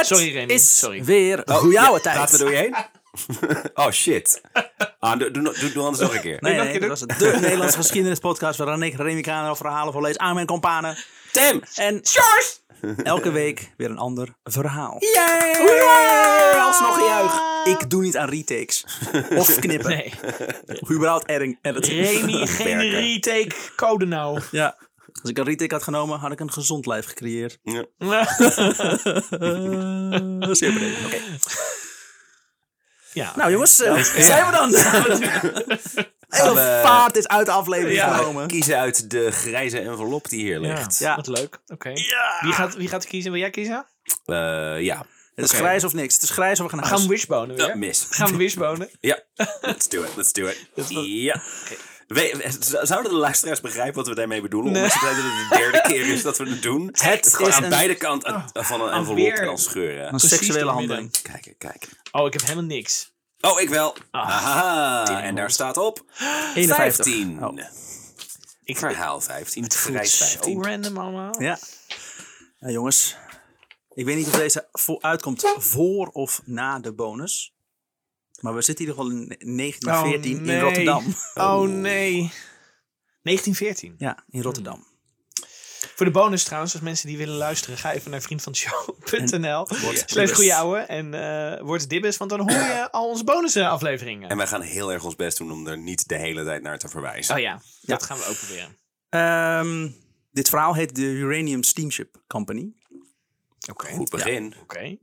Het Sorry, Remy. is Sorry. weer Oh, goede oude ja, tijd. Praten we door je heen? oh shit. Ah, doe, doe, doe, doe anders nog een keer. Nee, nee, een dat was het. De Nederlandse geschiedenispodcast waarin ik Remy Kano verhalen voorlees aan mijn companen. Tim! En elke week weer een ander verhaal. Yay! Alsnog gejuich. Ik doe niet aan retakes. Of knippen. Nee. Überhaupt editen. Remy, geen retake. Code nou. Ja. Als ik een retake had genomen, had ik een gezond lijf gecreëerd. Ja. Zeer beleefd. Oké. Ja. Nou jongens, eh, zijn we dan? Hele we- vaart is uit de aflevering Ja. gekomen. Kiezen uit de grijze envelop die hier ligt. Ja. Wat leuk. Oké. Ja. Wie, gaat, wie gaat kiezen? Wil jij kiezen? Eh, ja. Het is Oké. grijs of niks. Het is grijs of we gaan naar Gaan huis. we wishbonen weer? Ja, mis. Gaan we wishbonen? Ja, let's do it, let's do it. Ja. We- zouden de luisteraars begrijpen wat we daarmee bedoelen? Nee. Ondanks het feit dat het de derde keer is dat we het doen. Het gewoon is aan een- beide kanten van een envelop kan scheuren. Een seksuele handeling. Kijken, kijken. Oh, ik heb helemaal niks. Oh, ik wel. Ah, Aha, en daar staat op 51. 15. Oh. Ik Verhaal 15. Het Grijs voelt 15. zo random allemaal. Ja. Nou jongens, ik weet niet of deze uitkomt voor of na de bonus. Maar we zitten in ieder geval in 1914 Oh, nee. in Rotterdam. Oh nee. 1914. Ja, in Rotterdam. Voor de bonus trouwens, als mensen die willen luisteren, ga even naar vriendvanshow.nl slash dibbes. goeie ouwe en eh word dibbes, want dan hoor je al onze bonusafleveringen. En wij gaan heel erg ons best doen om er niet de hele tijd naar te verwijzen. Oh ja, dat gaan we ook proberen. Ehm, dit verhaal heet de Uranium Steamship Company. Goed begin. Oké.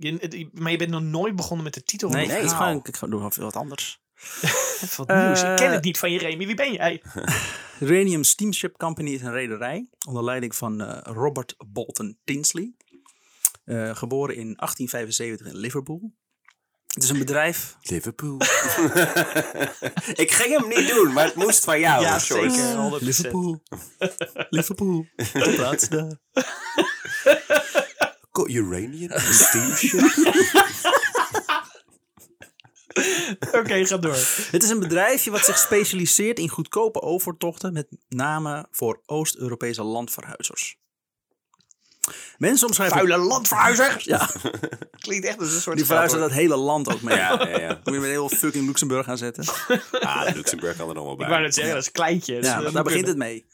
Maar je bent nog nooit begonnen met de titel van Nee, het verhaal. gewoon, ik ga doen wat anders. Wat nieuws. Ik ken Eh, het niet van je, Remy. Wie ben jij? Uranium Steamship Company is een rederij onder leiding van eh, Robert Bolton Tinsley. Eh, geboren in 1875 in Liverpool. Het is een bedrijf. Liverpool. ik ging hem niet doen, maar het moest van jou. Ja, zeker. 100%. Liverpool. Liverpool. De plaats daar. Got uranium? Een steamship? Oké, ga door. Het is een bedrijfje wat zich specialiseert in goedkope overtochten, met name voor Oost-Europese landverhuizers. Mensen omschrijven. Vuile landverhuizer. Ja, Klinkt echt als een soort die verhuizen dat hele land ook mee. ja, ja, ja. Moet je met heel fucking Luxemburg gaan zetten. Ah, Luxemburg kan er nog wel bij. Ik wou net zeggen, dat is kleintje. dus Ja, dat maar moet daar begint het mee.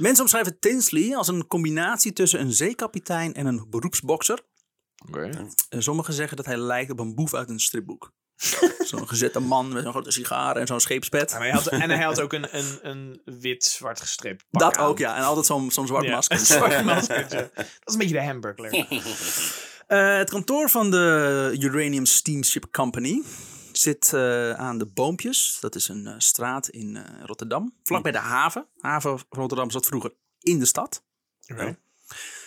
Mensen omschrijven Tinsley als een combinatie tussen een zeekapitein en een beroepsbokser. En sommigen zeggen dat hij lijkt op een boef uit een stripboek. zo'n gezette man met zo'n grote sigaar en zo'n scheepspet. En hij had, en hij had ook een, een, een wit-zwart gestreept pak Dat aan. ook, ja. En altijd zo'n zo'n zwart Ja, masker. een zwart maskertje. Dat is een beetje de hamburger. Eh, het kantoor van de Uranium Steamship Company zit eh, aan de Boompjes. Dat is een eh, straat in eh, Rotterdam. Vlak bij de haven. Haven van Rotterdam zat vroeger in de stad.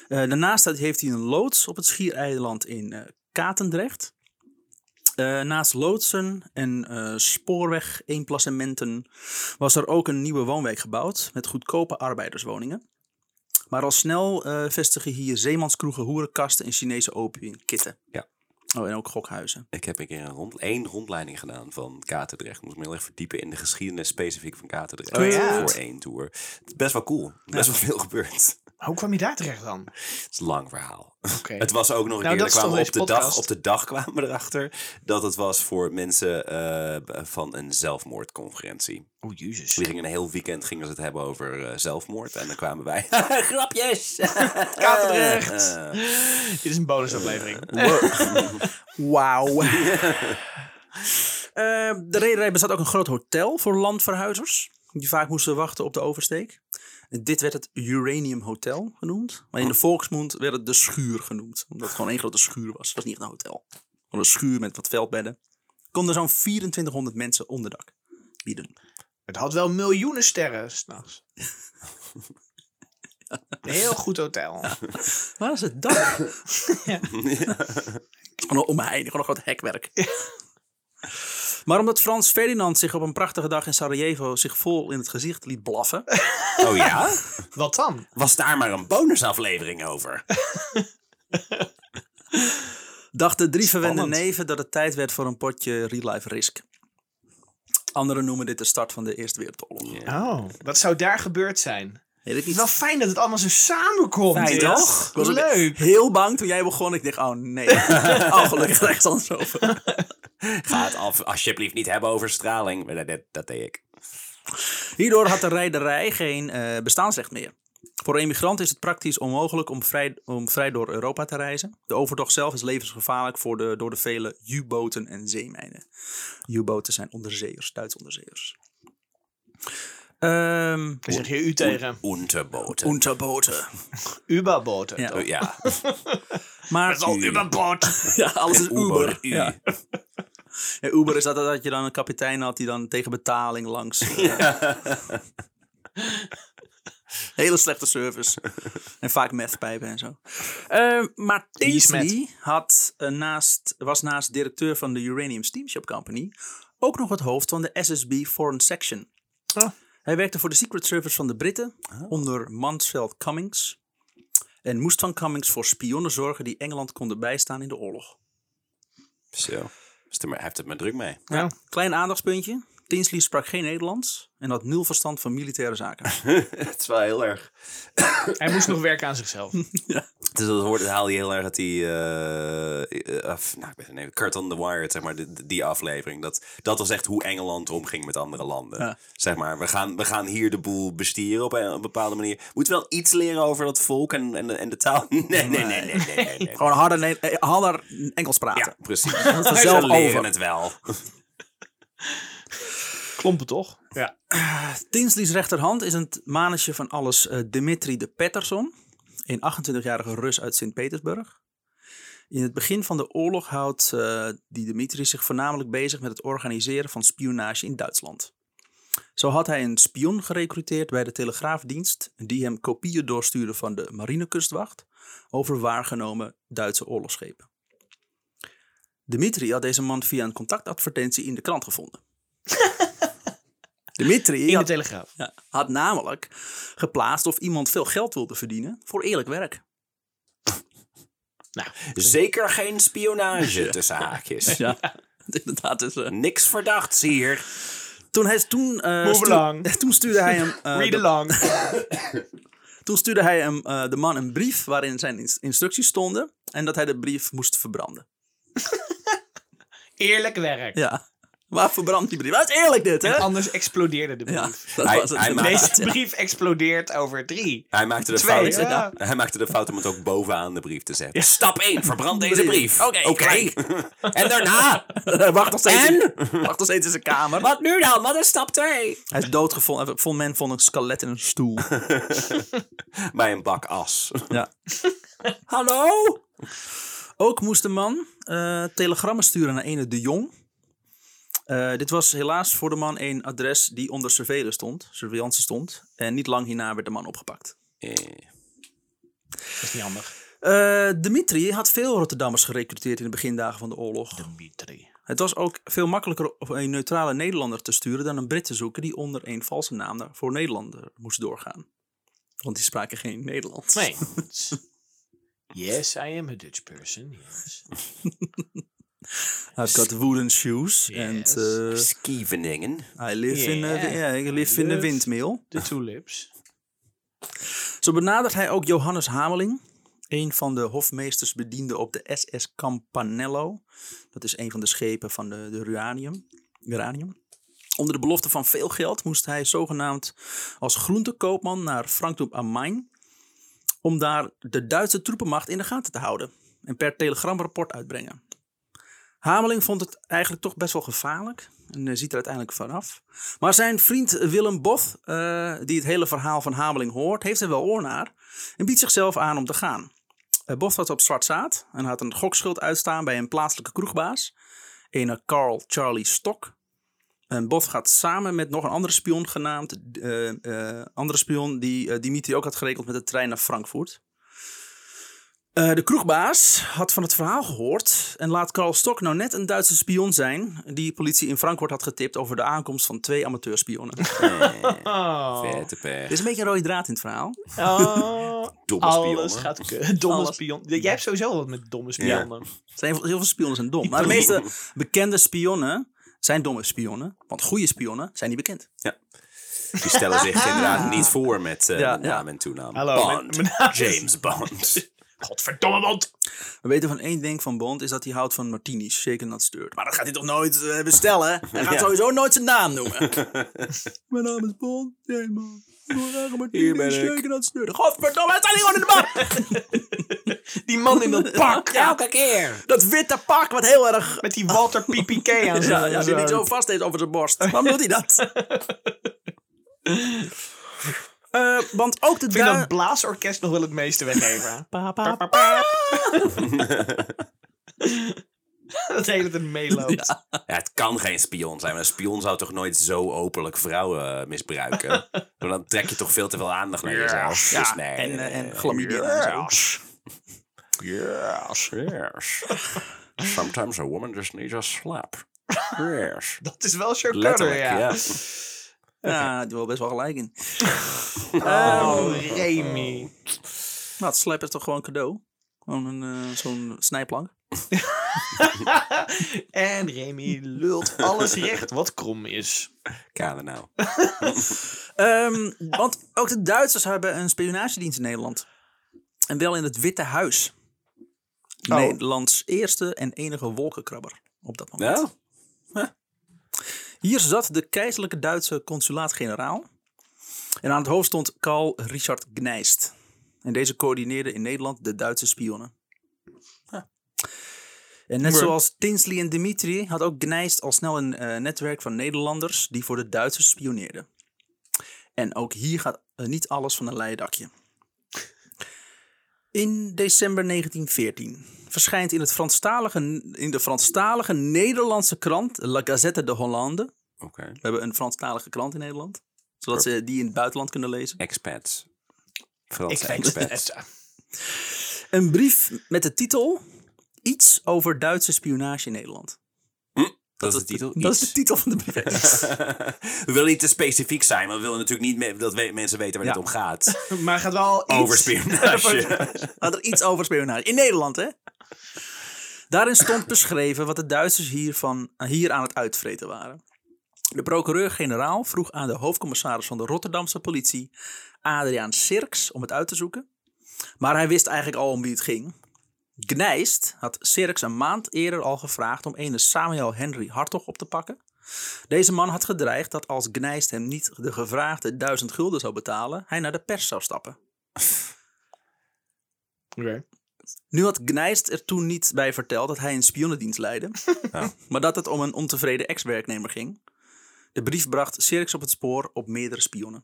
Daarnaast heeft hij een loods op het schiereiland in Katendrecht. Naast loodsen en spoorweg-eenplassementen was er ook een nieuwe woonwijk gebouwd met goedkope arbeiderswoningen. Maar al snel vestigen hier zeemanskroegen, hoerenkasten en Chinese opiumkitten. Ja. Oh, en ook gokhuizen. Ik heb een keer een rond, één rondleiding gedaan van Katendrecht. Ik moest me heel erg verdiepen in de geschiedenis specifiek van Katendrecht. Oh ja. Voor één tour. Het is best wel cool. Best wel veel gebeurd. Maar hoe kwam je daar terecht dan? Het is een lang verhaal. Oké. Het was ook nog een Nou, keer, er kwamen op, de dag, op de dag kwamen we erachter dat het was voor mensen eh, van een zelfmoordconferentie. Oh, jezus. Die gingen een heel weekend gingen ze het hebben over eh, zelfmoord. En dan kwamen wij, grapjes! Katendrecht. Eh, Dit is een bonusaflevering. Wauw. Eh, de rederij bezat ook een groot hotel voor landverhuizers. Die vaak moesten wachten op de oversteek. Dit werd het Uranium Hotel genoemd. Maar in de volksmond werd het de schuur genoemd. Omdat het gewoon één grote schuur was. Het was niet echt een hotel. Gewoon een schuur met wat veldbedden. Konden zo'n 2400 mensen onderdak bieden. Het had wel miljoenen sterren s'nachts. Een heel goed hotel. Waar is het dak? Gewoon een omheining, gewoon een groot hekwerk. Maar omdat Frans Ferdinand zich op een prachtige dag in Sarajevo zich vol in het gezicht liet blaffen, oh ja? Wat dan? Was daar maar een bonusaflevering over? dachten drie verwende Spannend. neven dat het tijd werd voor een potje real life risk. Anderen noemen dit de start van de Eerste Wereldoorlog. Oh, wat zou daar gebeurd zijn? Weet ik is niet. wel fijn dat het allemaal zo samenkomt. Fijn, toch? Ik was Leuk. Heel bang toen jij begon. Ik dacht, oh nee. oh, gelukkig rechts anders over. Ga het af, alsjeblieft niet hebben over straling. Dat, dat, dat deed ik. Hierdoor had de rijderij geen eh, bestaansrecht meer. Voor emigranten is het praktisch onmogelijk om vrij, om vrij door Europa te reizen. De overtocht zelf is levensgevaarlijk voor de, door de vele U-boten en zeemijnen. U-boten zijn onderzeeërs, Duits onderzeeërs. Ehm Dan zeg je u tegen. Unterboten. Unterboten. Uberboten. Ja. toch? ja. Maar Dat is al Uberboot. ja, alles is Uber. Uber, U. Ja. Ja, Uber is dat, dat je dan een kapitein had die dan tegen betaling langs. eh, Hele slechte service. en vaak methpijpen en zo. Eh, maar Tinsley had, eh, naast, was naast directeur van de Uranium Steamship Company ook nog het hoofd van de SSB Foreign Section. Oh. Hij werkte voor de Secret Service van de Britten onder Mansfield Cummings. En moest van Cummings voor spionnen zorgen die Engeland konden bijstaan in de oorlog. Zo. Hij heeft het maar druk mee. Ja. Klein aandachtspuntje. Tinsley sprak geen Nederlands en had nul verstand van militaire zaken. Het is wel heel erg. Hij moest nog werken aan zichzelf. Dus dat hoort, haal je heel erg uit die. af- nou, ik ben even. Kurt on the Wire, zeg maar, die, die aflevering. Dat, dat was echt hoe Engeland omging met andere landen. Ja. Zeg maar, we gaan, we gaan hier de boel bestieren op een, op een bepaalde manier. Moeten wel iets leren over dat volk en, en, de, en de taal? Nee, nee, nee, nee, nee. nee, nee, nee. Gewoon harder, eh, harder Engels praten. Ja, precies. vanzelf Ze leren over. het wel. Klompen toch? Ja. Tinsley's rechterhand is een manetje van alles eh, Dmitri de Pettersson. Een 28-jarige Rus uit Sint-Petersburg. In het begin van de oorlog houdt eh, die Dmitri zich voornamelijk bezig met het organiseren van spionage in Duitsland. Zo had hij een spion gerecruiteerd bij de telegraafdienst die hem kopieën doorstuurde van de marinekustwacht over waargenomen Duitse oorlogsschepen. Dmitri had deze man via een contactadvertentie in de krant gevonden. Dimitri In de had, Telegraaf. ja, had namelijk geplaatst of iemand veel geld wilde verdienen voor eerlijk werk. Nou, Zeker geen spionage tussen haakjes. Ja, inderdaad. Dus, eh, Niks verdachts hier. toen, hij, toen, eh, Move stu- along. toen stuurde hij hem, eh, read de, along. toen stuurde hij hem eh, de man een brief waarin zijn ins- instructies stonden en dat hij de brief moest verbranden. Eerlijk werk. Ja, waar verbrandt die brief? Dat is eerlijk dit, hè? Anders explodeerde de Ja, brief. dat Hij- was het. hij maakt- inderdaad, Deze brief explodeert over drie. Hij maakte, de Twee, fout, ja. hij maakte de fout om het ook bovenaan de brief te zetten. Stap 1, verbrand deze Brief. Oké, gelijk. en daarna? wacht nog steeds, En? wacht nog steeds in zijn kamer. Wat nu dan? Wat is stap 2? Hij is doodgevonden. Vol men vond een skelet in een stoel. Bij een bak as. Ja. Hallo? Ook moest de man eh, telegrammen sturen naar ene de Jong. Eh, dit was helaas voor de man een adres die onder surveillance stond, surveillance stond. En niet lang hierna werd de man opgepakt. Eh, Dat is niet handig. Eh, Dimitri had veel Rotterdammers gerecruiteerd in de begindagen van de oorlog. Dimitri. Het was ook veel makkelijker om een neutrale Nederlander te sturen dan een Brit te zoeken die onder een valse naam naar- voor Nederlander moest doorgaan. Want die spraken geen Nederlands. Nee. yes, I am a Dutch person. Yes. I've got wooden shoes Yes. and uh, Scheveningen. I live in a, Yeah. yeah, I live in a live- windmill. De tulips. Zo benadert hij ook Johannes Hameling, een van de hofmeestersbedienden op de SS Campanello. Dat is een van de schepen van de, de Uranium. Uranium. Onder de belofte van veel geld moest hij zogenaamd als groentekoopman naar Frankfurt am Main. Om daar de Duitse troepenmacht in de gaten te houden. En per telegram rapport uitbrengen. Hameling vond het eigenlijk toch best wel gevaarlijk. En eh, ziet er uiteindelijk vanaf. Maar zijn vriend Willem Both, eh, die het hele verhaal van Hameling hoort, heeft er wel oor naar. En biedt zichzelf aan om te gaan. Uh, Both was op zwart zaad en had een gokschuld uitstaan bij een plaatselijke kroegbaas. Een Carl Charlie Stok. En Both gaat samen met nog een andere spion genaamd. eh, eh, andere spion die eh, Dimitri ook had geregeld met de trein naar Frankfurt. Eh, de kroegbaas had van het verhaal gehoord en laat Carl Stok nou net een Duitse spion zijn die politie in Frankfurt had getipt over de aankomst van twee amateurspionnen. Oh. Vette pech. Er is een beetje een rode draad in het verhaal. Oh. Domme Alles spionnen. gaat ke- Domme Alles. spion. Jij hebt sowieso wat met domme spionnen. Er zijn heel veel spionnen zijn dom. Maar de meeste bekende spionnen zijn domme spionnen. Want goede spionnen zijn niet bekend. Die stellen zich inderdaad niet voor met eh Ja, met ja. naam en toenaam. Hallo, Bond. mijn- mijn naam is- James Bond. Godverdomme, Bond. We weten van één ding van Bond, is dat hij houdt van martinis. Zeker dat steurt. Maar dat gaat hij toch nooit eh, bestellen? Hij gaat Ja. sowieso nooit zijn naam noemen. Mijn naam is Bond. Nee, man. Hier ben martini, ik. zeker dat steurt. Godverdomme, hij staat hier gewoon in de bar. Die man in dat pak. Ja. Elke keer. Dat witte pak wat heel erg... Met die Walter PPK aan Ja, zijn ja, die niet zo vast heeft over zijn borst. Waarom doet hij dat? Eh, want ook de Ik vind Dui- dat blaasorkest nog wel het meeste weggeven. Pa, pa, pa. dat de hele tijd meeloopt. Ja, het kan geen spion zijn. Maar een spion zou toch nooit zo openlijk vrouwen eh, misbruiken? Want dan trek je toch veel te veel aandacht naar jezelf. Ja, Dus nee, en, nee, eh, en zo. Yes, yes. Sometimes a woman just needs a slap. Yes. Dat is wel Sean Connery, ja. ja. Ja, daar wel best wel gelijk in. Oh, Remy. Nou, het slap is toch gewoon cadeau? Gewoon een, eh, zo'n snijplank. En Remy lult alles recht wat krom is. Kade nou. Ehm, want ook de Duitsers hebben een spionagedienst in Nederland. En wel in het Witte Huis. Oh. Nederlands eerste en enige wolkenkrabber op dat moment. Ja? Hier zat de keizerlijke Duitse consulaat-generaal. En aan het hoofd stond Karl Richard Gneist. En deze coördineerde in Nederland de Duitse spionnen. En net zoals Tinsley en Dimitri had ook Gneist al snel een eh, netwerk van Nederlanders die voor de Duitsers spioneerden. En ook hier gaat eh, niet alles van een leien dakje. In december 1914 verschijnt in, het Franstalige, in de Franstalige Nederlandse krant La Gazette de Hollande. Oké. We hebben een Franstalige krant in Nederland. Zodat ze die in het buitenland kunnen lezen. Expats. Franse expats. Een brief met de titel Iets over Duitse spionage in Nederland. Dat is de titel. Dat is de titel van de brief. we willen niet te specifiek zijn, maar we willen natuurlijk niet dat we- mensen weten waar Ja. het om gaat. Maar gaat wel iets... Over spionage. Had er iets over spionage. In Nederland, hè? Daarin stond beschreven wat de Duitsers hiervan, hier aan het uitvreten waren. De procureur-generaal vroeg aan de hoofdcommissaris van de Rotterdamse politie, Adriaan Sirks, om het uit te zoeken. Maar hij wist eigenlijk al om wie het ging. Gneist had Sirks een maand eerder al gevraagd om ene Samuel Henry Hartog op te pakken. Deze man had gedreigd dat als Gneist hem niet de gevraagde duizend gulden zou betalen, hij naar de pers zou stappen. Oké. Nu had Gneist er toen niet bij verteld dat hij een spionnendienst leidde, maar dat het om een ontevreden ex-werknemer ging. De brief bracht Sirks op het spoor op meerdere spionnen.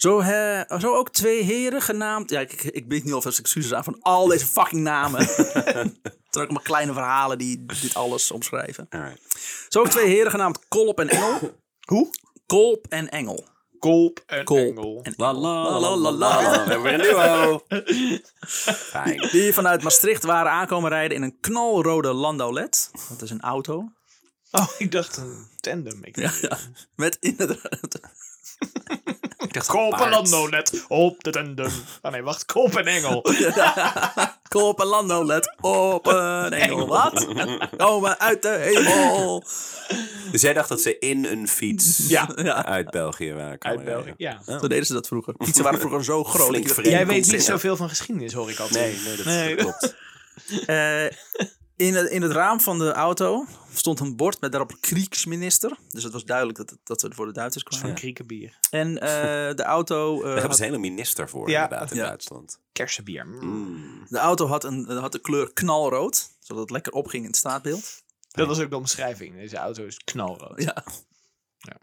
Zo, hè, zo ook twee heren genaamd. Ja, ik, ik, ik bied niet alvast excuses aan van al deze fucking namen. Het zijn ook maar kleine verhalen die dit alles omschrijven. Alright. Zo ook twee heren genaamd Kolp en Engel. Hoe? Kolp en Engel. Kolp en Kolp Engel. en La la la la la. We hebben weer een duo. Fijn. Die vanuit Maastricht waren aankomen rijden in een knalrode Landaulet. Dat is een auto. Oh, ik dacht een tandem. Ik Ja, ja. Met inderdaad. Ik dacht net op de tandem. Oh nee, wacht. Kolp en Engel. Kolp en Lando, let op een engel. Wat? Komen uit de hemel. Dus jij dacht dat ze in een fiets Ja. Ja, uit België waren Uit België. Ja. zo deden ze dat vroeger. Fietsen waren vroeger zo groot. Flink. Jij weet niet zoveel van geschiedenis, hoor ik altijd. Nee, nee, dat, Nee. dat klopt. Eh, in, het, in het raam van de auto stond een bord met daarop Kriegsminister. Dus het was duidelijk dat, het, dat ze voor de Duitsers kwamen. Van Kriekenbier. En eh, de auto... eh, Daar hebben had- ze een hele minister voor, Ja. inderdaad, in Ja. Duitsland. Kersenbier. Mm. de auto had, een, had de kleur knalrood. Zodat het lekker opging in het straatbeeld. Dat was ook de omschrijving. Deze auto is knalrood. Ja. Ja.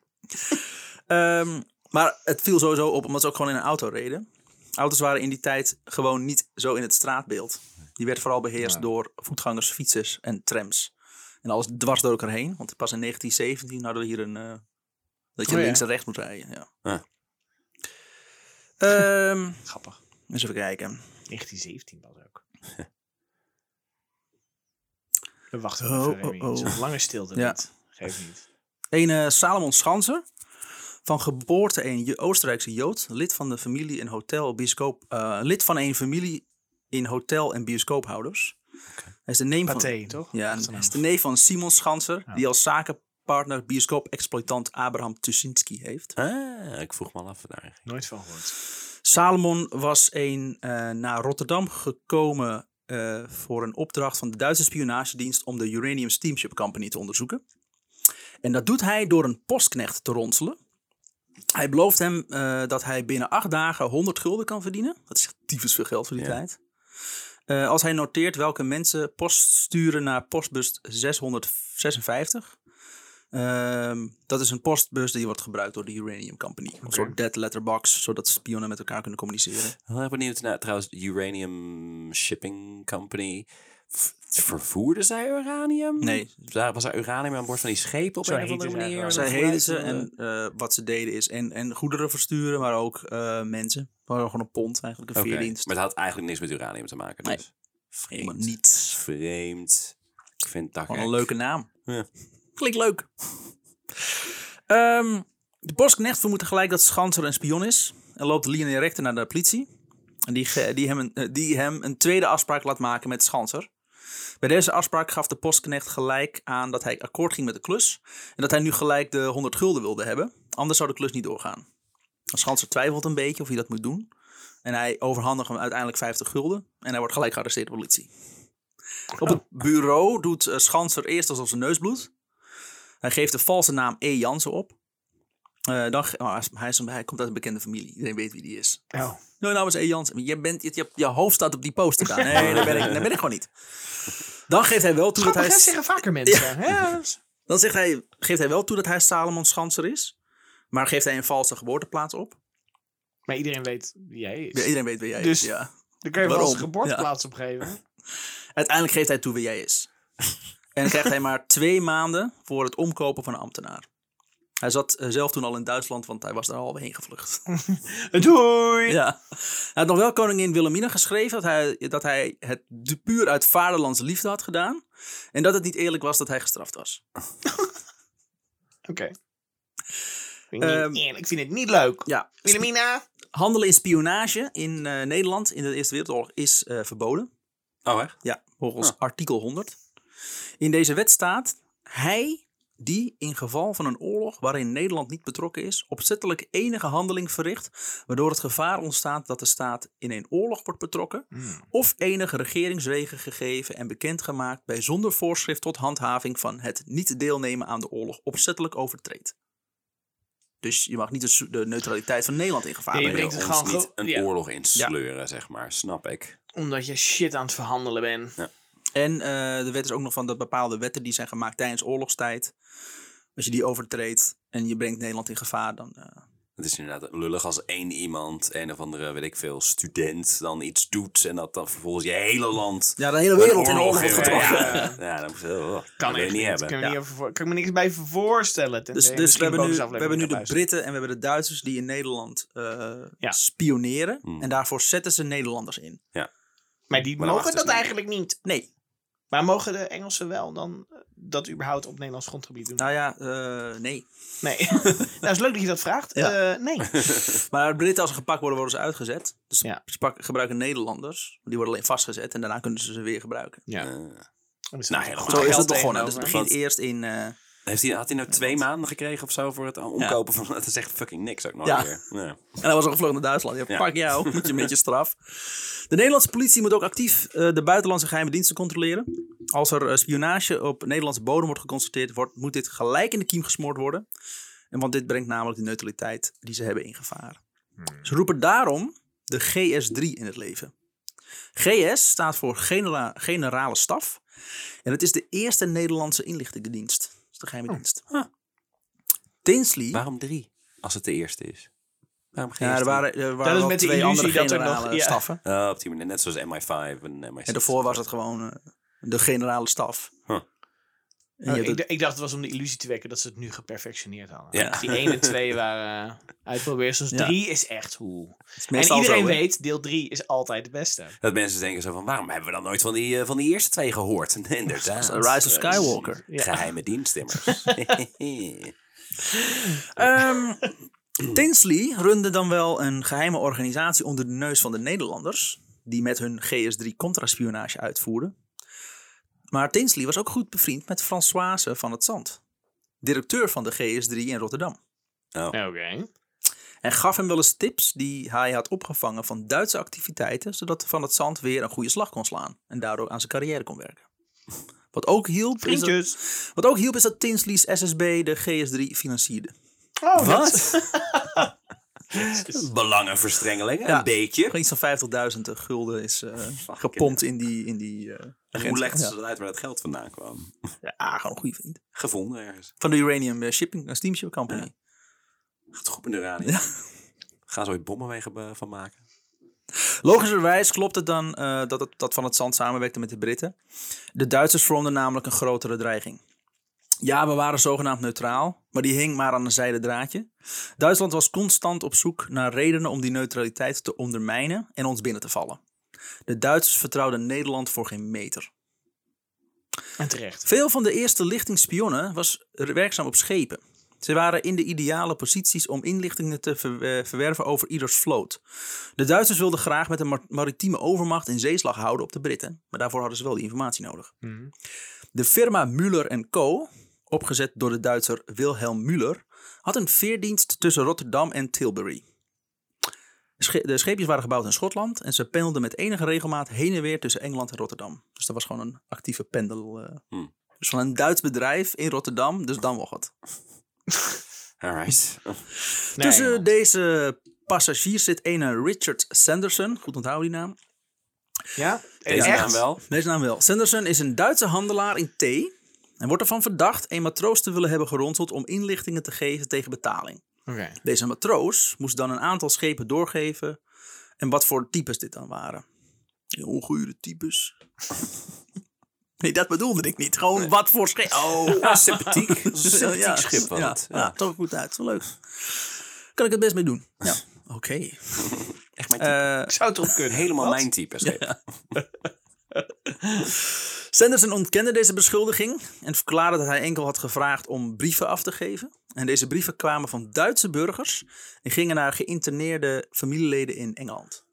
Ehm, maar het viel sowieso op omdat ze ook gewoon in een auto reden. Auto's waren in die tijd gewoon niet zo in het straatbeeld. Die werd vooral beheerst Ja. door voetgangers, fietsers en trams. En alles dwars door elkaar heen. Want pas in 1917 hadden we hier een... eh, dat je Oh ja. links en rechts moet rijden. Ja. Ah. Ehm, Grappig. eens even kijken. 1917 was ook. We wachten Oh, even, oh, Remy. oh. Het is een lange stilte Ja. niet. Geef niet. Een eh, Salomon Schanzer, van geboorte een Oostenrijkse Jood, lid van de familie en hotel bioscoop, eh, lid van een familie in hotel en bioscoophouders. Hij is de neef van, toch? ja, hij is de neef van Simon Schanzer, die als zaken, partner bioscoop-exploitant Abraham Tuschinski heeft. Ah, ik vroeg me al af daar. Nooit van gehoord. Salomon was een eh, naar Rotterdam gekomen eh, voor een opdracht van de Duitse spionagedienst om de Uranium Steamship Company te onderzoeken. En dat doet hij door een postknecht te ronselen. Hij belooft hem eh, dat hij binnen acht dagen 100 gulden kan verdienen. Dat is tyfus veel geld voor die Ja. tijd. Eh, als hij noteert welke mensen post sturen naar postbus 656. Ehm, dat is een postbus die wordt gebruikt door de Uranium Company. Een soort dead letterbox, zodat spionnen met elkaar kunnen communiceren. Heel erg benieuwd naar trouwens, Uranium Shipping Company. Vervoerden zij uranium? Nee. Daar- Was er uranium aan boord van die schepen op Zo een of andere zij manier? Zij heden ze en eh, wat ze deden is en, en goederen versturen, maar ook eh, mensen. Maar gewoon een pond eigenlijk, een Oké, veerdienst. Maar het had eigenlijk niks met uranium te maken. Nee. Dus. Helemaal Vreemd. niets. Vreemd. Ik vind dat gek. een leuke naam. Ja. Klinkt leuk. Ehm, de postknecht vermoedt gelijk dat Schanser een spion is. En loopt de linie rechter naar de politie. En die, die, hem een, eh, die hem een tweede afspraak laat maken met Schanser. Bij deze afspraak gaf de postknecht gelijk aan dat hij akkoord ging met de klus. En dat hij nu gelijk de 100 gulden wilde hebben. Anders zou de klus niet doorgaan. Schanser twijfelt een beetje of hij dat moet doen. En hij overhandigt hem uiteindelijk 50 gulden. En hij wordt gelijk gearresteerd door de politie. Op het bureau doet eh, Schanser eerst alsof zijn neus bloedt. Hij geeft de valse naam E. Jansen op. Eh, dan, oh, hij, is- hij, komt uit een bekende familie. Iedereen weet wie die is. Oh. Nou, naam is E. Jansen. Je, bent, je, je, je hoofd staat op die poster daar. Nee, daar ben, ik, daar ben ik gewoon niet. Dan geeft hij wel toe dat hij... zeggen vaker mensen. Ja. Dan zegt hij, geeft hij wel toe dat hij Salomon Schanser is. Maar geeft hij een valse geboorteplaats op. Maar iedereen weet wie jij is. Ja, iedereen weet wie jij Dus- is. Ja. Dan kun je wel een geboorteplaats opgeven. Uiteindelijk geeft hij toe wie jij is. En dan krijgt hij maar twee maanden voor het omkopen van een ambtenaar. Hij zat eh, zelf toen al in Duitsland, want hij was daar al heen gevlucht. Doei! ja. Hij had nog wel koningin Wilhelmina geschreven dat hij, dat hij het puur uit vaderlandse liefde had gedaan. En dat het niet eerlijk was dat hij gestraft was. Oké. Vind ik niet eerlijk. Ik vind het niet leuk. Ja. Wilhelmina? Handelen in spionage in eh, Nederland in de Eerste Wereldoorlog is eh, verboden. Oh, echt? Ja, volgens Ah. artikel 100. In deze wet staat: hij die in geval van een oorlog waarin Nederland niet betrokken is, opzettelijk enige handeling verricht, waardoor het gevaar ontstaat dat de staat in een oorlog wordt betrokken, Hmm. of enige regeringswegen gegeven en bekendgemaakt bij zonder voorschrift tot handhaving van het niet deelnemen aan de oorlog opzettelijk overtreedt. Dus je mag niet de, neutraliteit van Nederland in gevaar je brengen. brengt ons het gewoon niet een ja. oorlog insleuren, zeg maar. Snap ik. Omdat je shit aan het verhandelen bent. En eh, de wet is ook nog van dat bepaalde wetten die zijn gemaakt tijdens oorlogstijd. Als je die overtreedt en je brengt Nederland in gevaar, dan. eh, Het is inderdaad lullig als één iemand, een of andere, weet ik veel, student, dan iets doet en dat dan vervolgens je hele land... ja, de hele wereld in oorlog wordt in- getrokken. Ja, ja, dan moet je, oh, dat Kan echt niet niet. hebben. Kan, Ja. niet over kan ik me niks bij voorstellen. Dus, dus we, hebben nu, we hebben nu de luisteren. Britten en we hebben de Duitsers die in Nederland eh, Ja. spioneren. Hmm. En daarvoor zetten ze Nederlanders in. Maar die Maar dan mogen dat dus niet. eigenlijk niet. Nee. Maar mogen de Engelsen wel dan eh, dat überhaupt op Nederlands grondgebied doen? Nou ja, eh, nee. Nee. nou, is leuk dat je dat vraagt. Ja. Eh, nee. Maar Britten, als ze gepakt worden, worden ze uitgezet. Dus Ja. ze pak- gebruiken Nederlanders. Die worden alleen vastgezet en daarna kunnen ze ze weer gebruiken. Ja. Eh, nou, helemaal Zo is het begonnen. Dus het begint eerst in... heeft hij, had hij nou twee maanden gekregen of zo voor het omkopen van... Dat is echt fucking niks ook nog Ja. weer. Ja. En hij was al gevlogen naar Duitsland. Ja, Ja. pak jou, moet je met je straf. De Nederlandse politie moet ook actief eh, de buitenlandse geheime diensten controleren. Als er eh, spionage op Nederlandse bodem wordt geconstateerd, wordt, moet dit gelijk in de kiem gesmoord worden. En want dit brengt namelijk de neutraliteit die ze hebben in gevaar. Ze roepen daarom de GS3 in het leven. GS staat voor genera- Generale Staf. En het is de eerste Nederlandse inlichtingendienst. Is de geheime dienst. Tinsley. Waarom drie, als het de eerste is? Waarom geen Ja, er waren, er waren Dat is met de twee illusie andere dat er nog- ja. staffen. Oh, op die manier, net zoals MI5 en MI6. En daarvoor was het gewoon eh, de generale staf. Huh. Oh, ik, het- ik dacht het was om de illusie te wekken dat ze het nu geperfectioneerd hadden. Ja. Dus die 1 en 2 waren uh, uitprobeersels. Ja. 3 is echt hoe. het En iedereen zo, weet, deel 3 is altijd de beste. Dat mensen denken zo van, waarom hebben we dan nooit van die, eh, van die eerste twee gehoord? Inderdaad. The Rise of Skywalker. Ja. Geheime dienstimmers. Ehm, Tinsley runde dan wel een geheime organisatie onder de neus van de Nederlanders. Die met hun GS3 contraspionage uitvoerden. Maar Tinsley was ook goed bevriend met Françoise van het Zand. directeur van de GS3 in Rotterdam. Oké. En gaf hem wel eens tips die hij had opgevangen van Duitse activiteiten, zodat van het zand weer een goede slag kon slaan en daardoor aan zijn carrière kon werken. Wat ook hielp, is dat, wat ook hielp is dat Tinsley's SSB de GS3 financierde. Oh, Wat? Belangenverstrengeling, Ja. een beetje. Iets van 50.000 gulden is eh, gepompt in die, in die eh En hoe legden Ja. ze dat uit waar dat geld vandaan kwam? Ja, gewoon een goede vriend. Gevonden ergens. Van de Uranium eh, Shipping, een steamship company. Gaat goed met de radio. Gaan ze ooit bommenwegen van maken? Logischerwijs klopt het dan eh, dat het dat van het zand samenwerkte met de Britten. De Duitsers vormden namelijk een grotere dreiging. Ja, we waren zogenaamd neutraal, maar die hing maar aan een zijden draadje. Duitsland was constant op zoek naar redenen om die neutraliteit te ondermijnen en ons binnen te vallen. De Duitsers vertrouwden Nederland voor geen meter. En terecht. Veel van de eerste lichtingsspionnen was werkzaam op schepen. Ze waren in de ideale posities om inlichtingen te eh, verwerven over ieders vloot. De Duitsers wilden graag met een mar- maritieme overmacht in zeeslag houden op de Britten, maar daarvoor hadden ze wel die informatie nodig. Mhm. De firma Müller Co., opgezet door de Duitser Wilhelm Müller, had een veerdienst tussen Rotterdam en Tilbury. De scheepjes waren gebouwd in Schotland en ze pendelden met enige regelmaat heen en weer tussen Engeland en Rotterdam. Dus dat was gewoon een actieve pendel. eh. Hmm. Dus van een Duits bedrijf in Rotterdam, dus dan nog wat. Alright. Nee, Tussen man. deze passagiers zit ene Richard Sanderson, goed onthouden die naam. Ja? Deze Echt? naam wel. Deze naam wel. Sanderson is een Duitse handelaar in thee en wordt ervan verdacht een matroos te willen hebben geronseld om inlichtingen te geven tegen betaling. Oké. Deze matroos moest dan een aantal schepen doorgeven en wat voor types dit dan waren. Ongure types. Nee, dat bedoelde ik niet. Gewoon wat voor schepen. Oh, Ja, sympathiek. Sympathiek ja, schip was ja, het. Ja, Ja. toch goed uit. Zo leuk. Kan ik het best mee doen. Ja, oké. Echt mijn type. Eh, Ik zou het erop kunnen. Helemaal Wat? mijn type schip. Sanderson ontkende deze beschuldiging en verklaarde dat hij enkel had gevraagd om brieven af te geven. En deze brieven kwamen van Duitse burgers en gingen naar geïnterneerde familieleden in Engeland.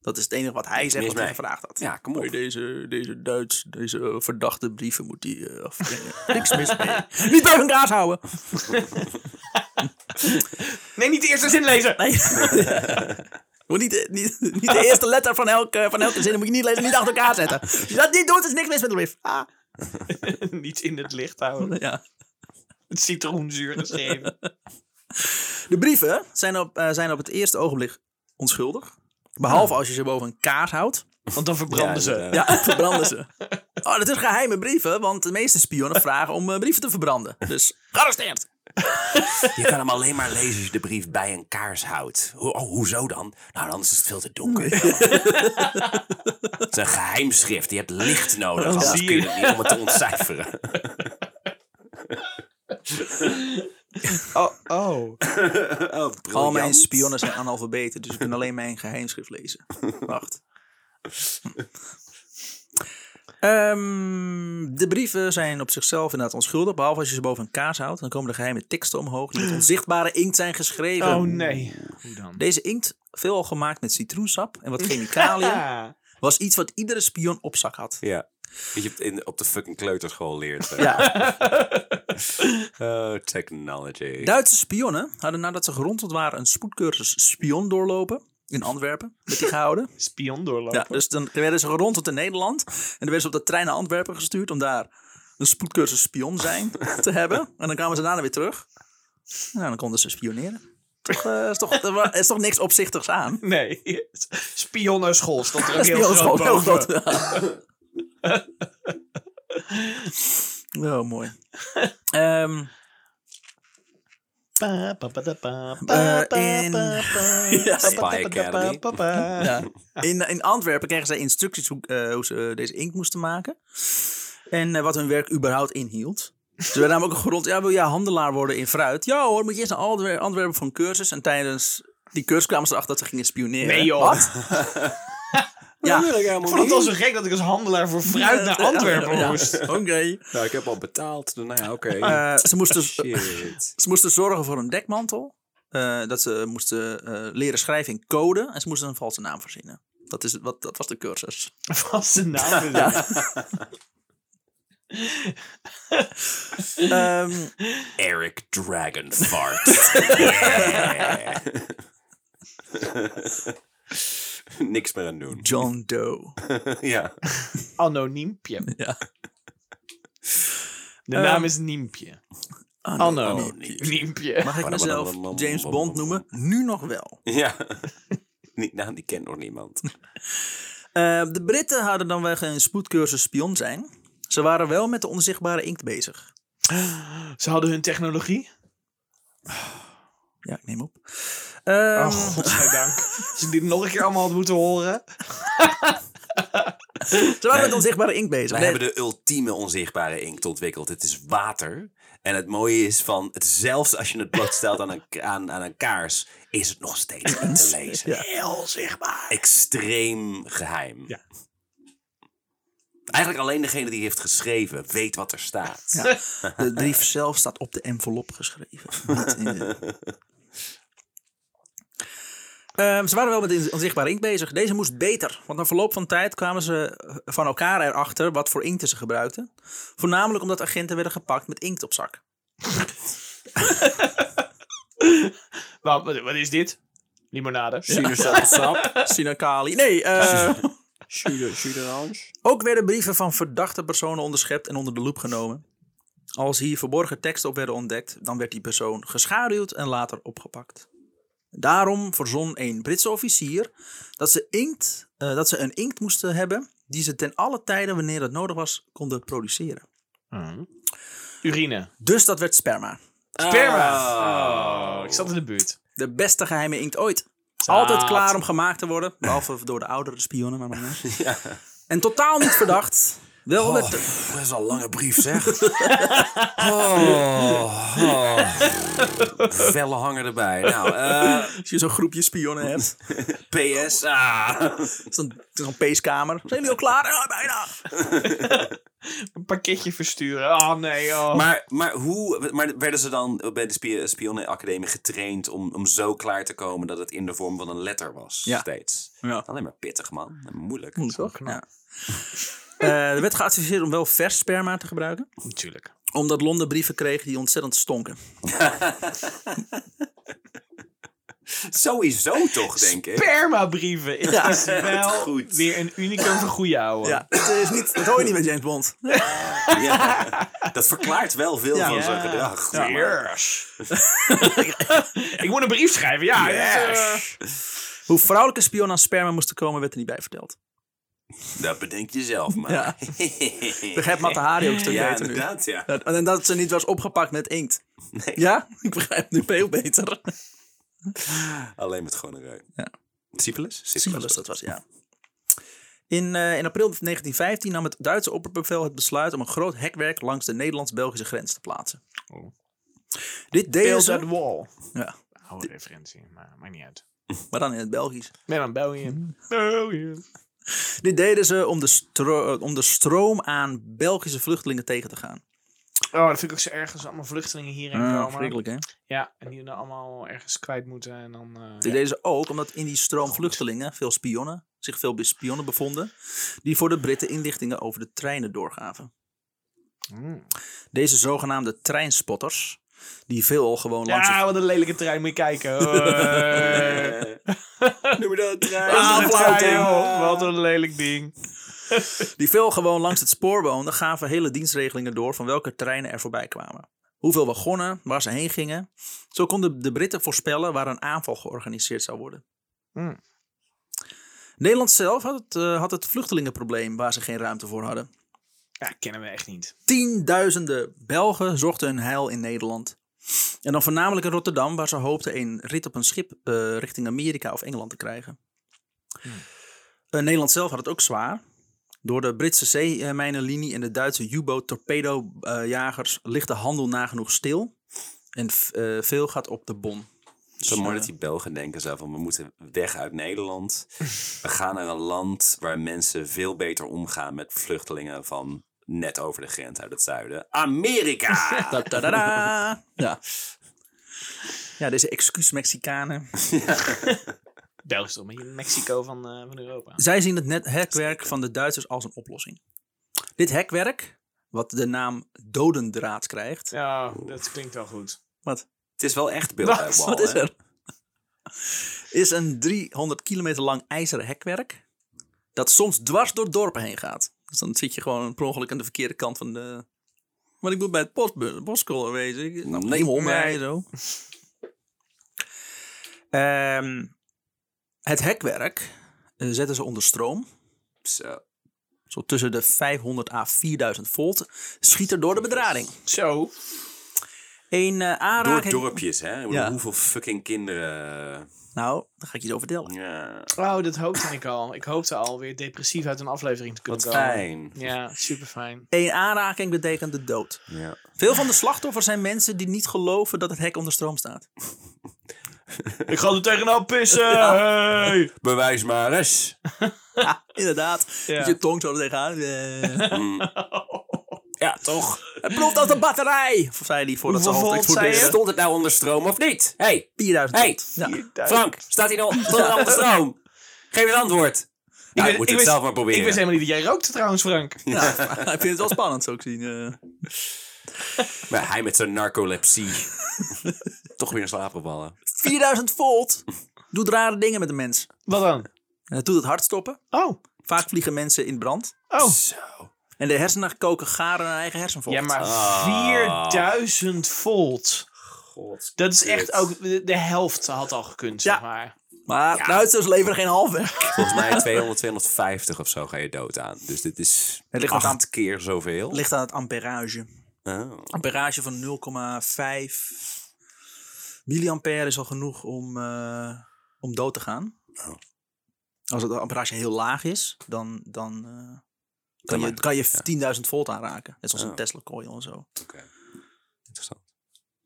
Dat is het enige wat hij zegt wat hij gevraagd had. Ja, kom op. Hey, Deze, deze Duits, deze verdachte brieven moet hij afbrengen. Niks mis mee. Niet bij hun kaas houden. Nee, niet de eerste zin lezen. Nee. Moet niet, de- niet, niet de eerste letter van elke, van elke zin moet je niet lezen, niet achter elkaar zetten. Als je dat niet doet, is niks mis met de brief. Ah. Niets in het licht houden. Ja. Het citroenzuur geschreven. De brieven zijn op, eh, zijn op het eerste ogenblik onschuldig. Behalve als je ze boven een kaars houdt. Want dan verbranden Ja, ze. Ja, verbranden ze. Oh, dat is geheime brieven, want de meeste spionnen vragen om eh, brieven te verbranden. Dus gearresteerd. Je kan hem alleen maar lezen als je de brief bij een kaars houdt. Ho oh, hoezo dan? Nou, anders is het veel te donker. het is een geheimschrift. Je hebt licht nodig. Anders zie kun je het niet om het te ontcijferen. Oh, oh. Oh, Al mijn spionnen zijn analfabeten, dus ik kan alleen mijn geheimschrift lezen. Wacht. Ehm, de brieven zijn op zichzelf inderdaad onschuldig, behalve als je ze boven een kaars houdt. Dan komen de geheime teksten omhoog die met onzichtbare inkt zijn geschreven. Oh nee. Hoe dan? Deze inkt, veelal gemaakt met citroensap en wat chemicaliën, was iets wat iedere spion op zak had. Ja. Dat je het in, op de fucking kleuterschool leert. hè. Ja. Oh, technology. Duitse spionnen hadden nadat ze geronseld waren een spoedcursus spion doorlopen. In Antwerpen werd die gehouden. Spion doorlopen. Ja, dus dan werden ze geronseld in Nederland. En dan werden ze op de trein naar Antwerpen gestuurd om daar een spoedcursus spion zijn te hebben. En dan kwamen ze daarna weer terug. Nou, dan konden ze spioneren. Toch, eh, is, toch, er is toch niks opzichtigs aan? Nee. Spionnenschool stond er ook heel groot heel. Oh, mooi. Ehm, Pa, pa, pa, da, pa, Eh, pa, pa, in-. Ja, Spy Academy. ja. in, in Antwerpen kregen zij instructies hoe, eh, hoe ze deze inkt moesten maken. En eh, wat hun werk überhaupt inhield. Ze werden namelijk ook gerond. Ja, wil jij handelaar worden in fruit? Ja hoor, moet je eerst naar Antwer- Antwerpen voor een cursus. En tijdens die cursus kwamen ze erachter dat ze gingen spioneren. Nee, joh. Wat? Ja. ik Ik vond het al zo gek dat ik als handelaar voor fruit naar Antwerpen Ja, moest. Oké. Nou, ik heb al betaald. Nou ja, oké. Eh, ze, moesten, ze moesten zorgen voor een dekmantel. Eh, dat ze moesten eh, leren schrijven in code. En ze moesten een valse naam verzinnen. Dat, is, wat, dat was de cursus. Zijn naam? Ja. Ehm, Eric Dragonfart. Yeah. Niks meer aan doen. John Doe. ja. Anoniempje. Ja. De Ehm, naam is Niempje. Anno. Anno Niempje. Mag ik mezelf James Bond noemen? Nu nog wel. Ja. Die naam die kent nog niemand. Eh, de Britten hadden dan wel geen spoedcursus spion zijn. Ze waren wel met de onzichtbare inkt bezig. Ze hadden hun technologie. Ja, ik neem op. Ehm, Oh, godzijdank. Als ik dit nog een keer allemaal had moeten horen. Ze waren met onzichtbare inkt bezig. Wij Nee, hebben de ultieme onzichtbare inkt ontwikkeld. Het is water. En het mooie is van, het, zelfs als je het blootstelt aan een, aan, aan een kaars, is het nog steeds niet te lezen. Ja. Heel zichtbaar. Extreem geheim. Ja. Eigenlijk alleen degene die heeft geschreven weet wat er staat. Ja. De brief zelf staat op de envelop geschreven. Niet in de- Ehm, ze waren wel met onzichtbare inkt bezig. Deze moest beter, want na verloop van tijd kwamen ze van elkaar erachter wat voor inkten ze gebruikten. Voornamelijk omdat agenten werden gepakt met inkt op zak. Wat, wat, wat is dit? Limonade. Sinaasappelsap, sinakali. Nee, eh, ook werden brieven van verdachte personen onderschept en onder de loep genomen. Als hier verborgen teksten op werden ontdekt, dan werd die persoon geschaduwd en later opgepakt. Daarom verzon een Britse officier dat ze, inkt, eh, dat ze een inkt moesten hebben die ze ten alle tijden, wanneer het nodig was, konden produceren. Urine. Dus dat werd sperma. Sperma. Oh, ik zat in de buurt. De beste geheime inkt ooit. Altijd klaar om gemaakt te worden, behalve door de oudere spionnen. Maar maar niet. En totaal niet verdacht. Wel werd, Dat is al een lange brief, zeg. oh, oh. Velle hangen erbij. Nou, eh, als je zo'n groepje spionnen hebt. PS. Ah. Zo'n zo'n peeskamer. Zijn jullie al klaar? Ja, bijna. Een pakketje versturen. Oh nee, oh. Maar, maar hoe maar werden ze dan bij de spio- spionnenacademie getraind om, om zo klaar te komen dat het in de vorm van een letter was? Ja. Steeds. Ja. Alleen maar pittig, man. Moeilijk. Toch? Ja. Eh, er werd geadviseerd om wel vers sperma te gebruiken. Natuurlijk. Omdat Londen brieven kreeg die ontzettend stonken. Sowieso toch, denk ik. Spermabrieven is wel goed. weer een unicum voor goeie ouwe. Ja, het, is niet, het hoor je niet met James Bond. Ja. Dat verklaart wel veel Ja. van zijn Ja. gedrag. Ja. Yes. ik moet een brief schrijven, ja. Yes. Hoe vrouwelijke spionnen aan sperma moesten komen, werd er niet bij verteld. Dat bedenk je zelf maar. Ja. Begrijp Matahari ook een stuk Ja, beter nu. inderdaad, ja. Dat- En dat ze niet was opgepakt met inkt. Ja, ik begrijp het nu veel beter. Alleen met gewone reuk. Ja. Syphilis? Syphilis, dat was, ja. In, eh, in april 1915 nam het Duitse opperbevel het besluit om een groot hekwerk langs de Nederlands-Belgische grens te plaatsen. Oh. Dit deden Build ze, that wall. ja, Oude referentie, maar maakt niet uit. maar dan in het Belgisch. Ben aan België. België. Dit deden ze om de, stro- om de stroom aan Belgische vluchtelingen tegen te gaan. Oh, dat vind ik ook zo erg als allemaal vluchtelingen hierheen Ja, komen. verschrikkelijk hè? Ja, en die dan allemaal ergens kwijt moeten en dan... eh, Dit deden ze ook omdat in die stroom vluchtelingen veel spionnen, zich veel spionnen bevonden, die voor de Britten inlichtingen over de treinen doorgaven. Mm. Deze zogenaamde treinspotters, die veel gewoon langs Ja, wat een lelijke trein, moet je kijken. Noem je dat trein? Wat een. Wat een lelijk ding. Die veel gewoon langs het spoor woonden, gaven hele dienstregelingen door van welke treinen er voorbij kwamen. Hoeveel wagonnen, waar ze heen gingen. Zo konden de Britten voorspellen waar een aanval georganiseerd zou worden. Hmm. Nederland zelf had het, eh, had het vluchtelingenprobleem waar ze geen ruimte voor hadden. Ja, kennen we echt niet. Tienduizenden Belgen zochten hun heil in Nederland. En dan voornamelijk in Rotterdam, waar ze hoopten een rit op een schip eh, richting Amerika of Engeland te krijgen. Eh, Nederland zelf had het ook zwaar. Door de Britse zeemijnenlinie en de Duitse U-boot torpedojagers ligt de handel nagenoeg stil. En eh, veel gaat op de bon. Zo mooi dat die Belgen denken zo van, we moeten weg uit Nederland. We gaan naar een land waar mensen veel beter omgaan met vluchtelingen van net over de grens uit het zuiden. Amerika! Da, da, da, da. Ja. ja, deze excuus Mexicanen. België is toch Mexico van, eh, van Europa. Zij zien het net hekwerk van de Duitsers als een oplossing. Dit hekwerk wat de naam dodendraad krijgt. Ja, dat klinkt wel goed. Wat? Het is wel echt Wat? beeldhouwbal. Wat is er? Is een 300 kilometer lang ijzeren hekwerk. Dat soms dwars door dorpen heen gaat. Dus dan zit je gewoon per ongeluk aan de verkeerde kant van de. Maar ik moet bij het post, postcode wezen. Ik, nou, Nee, neem omrijden nee. zo. Ehm, het hekwerk eh, zetten ze onder stroom. Zo. Zo tussen de 500 à 4000 volt. Schiet er door de bedrading. Zo. Een eh Door aanraking. dorpjes, hè? Ja. Hoeveel fucking kinderen... Nou, daar ga ik je zo vertellen. Ja, Oh, dat hoopte ik al. Ik hoopte al weer depressief uit een aflevering te kunnen wat komen. fijn. Ja, super fijn. Eén aanraking betekent de dood. Ja. Veel van de slachtoffers zijn mensen die niet geloven dat het hek onder stroom staat. Ik ga er tegenaan pissen. Hey. Bewijs maar eens. Ja, inderdaad. Ja. Met je tong zo er tegenaan. Eh, Ja, toch? Het ploft uit de batterij! Of zei hij voordat ze volt zei. Stond het nou onder stroom of niet? hey, 4000 Hey. Frank, staat hij nou nou onder stroom? Geef het antwoord. Ja, weet- ik moet ik het wist- zelf maar proberen. Ik wist helemaal niet dat jij rookte trouwens, Frank. Ja, ik vind het wel spannend zo te zien. eh. Maar hij met zijn narcolepsie. toch weer in slaap gevallen. 4000 volt doet rare dingen met de mens. Wat dan? Het doet het hart stoppen. Oh. Vaak vliegen mensen in brand. Oh. Zo. En de hersenen koken garen hun eigen hersenvocht. Ja, maar Ah. 4000 volt. God. Dat is echt ook... De, de helft had al gekund, zeg Ja. maar. Maar Duitsers leveren geen halfweg. Volgens mij 200, 250 of zo ga je dood aan. Dus dit is Het ligt acht aan- keer zoveel. Het ligt aan het amperage. Oh. Amperage van 0,5 milliampère is al genoeg om, eh, om dood te gaan. Oh. Als het amperage heel laag is, dan, dan eh, kan, je, kan je 10.000 volt aanraken. Net zoals Oh. een Tesla coil en zo. Oké. Interessant.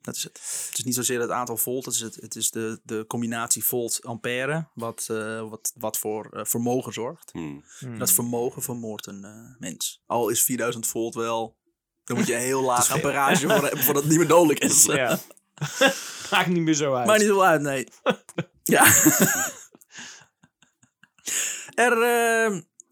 Dat is het. Het is niet zozeer het aantal volt, het is, het, het is de, de combinatie volt-ampère wat, eh, wat, wat voor eh, vermogen zorgt. Hmm. Dat vermogen vermoordt een eh, mens. Al is 4000 volt wel, dan moet je een heel laag amperage voor hebben voordat het niet meer dodelijk is. Ja. Maakt niet meer zo uit. Maakt niet zo uit, nee. ja. er,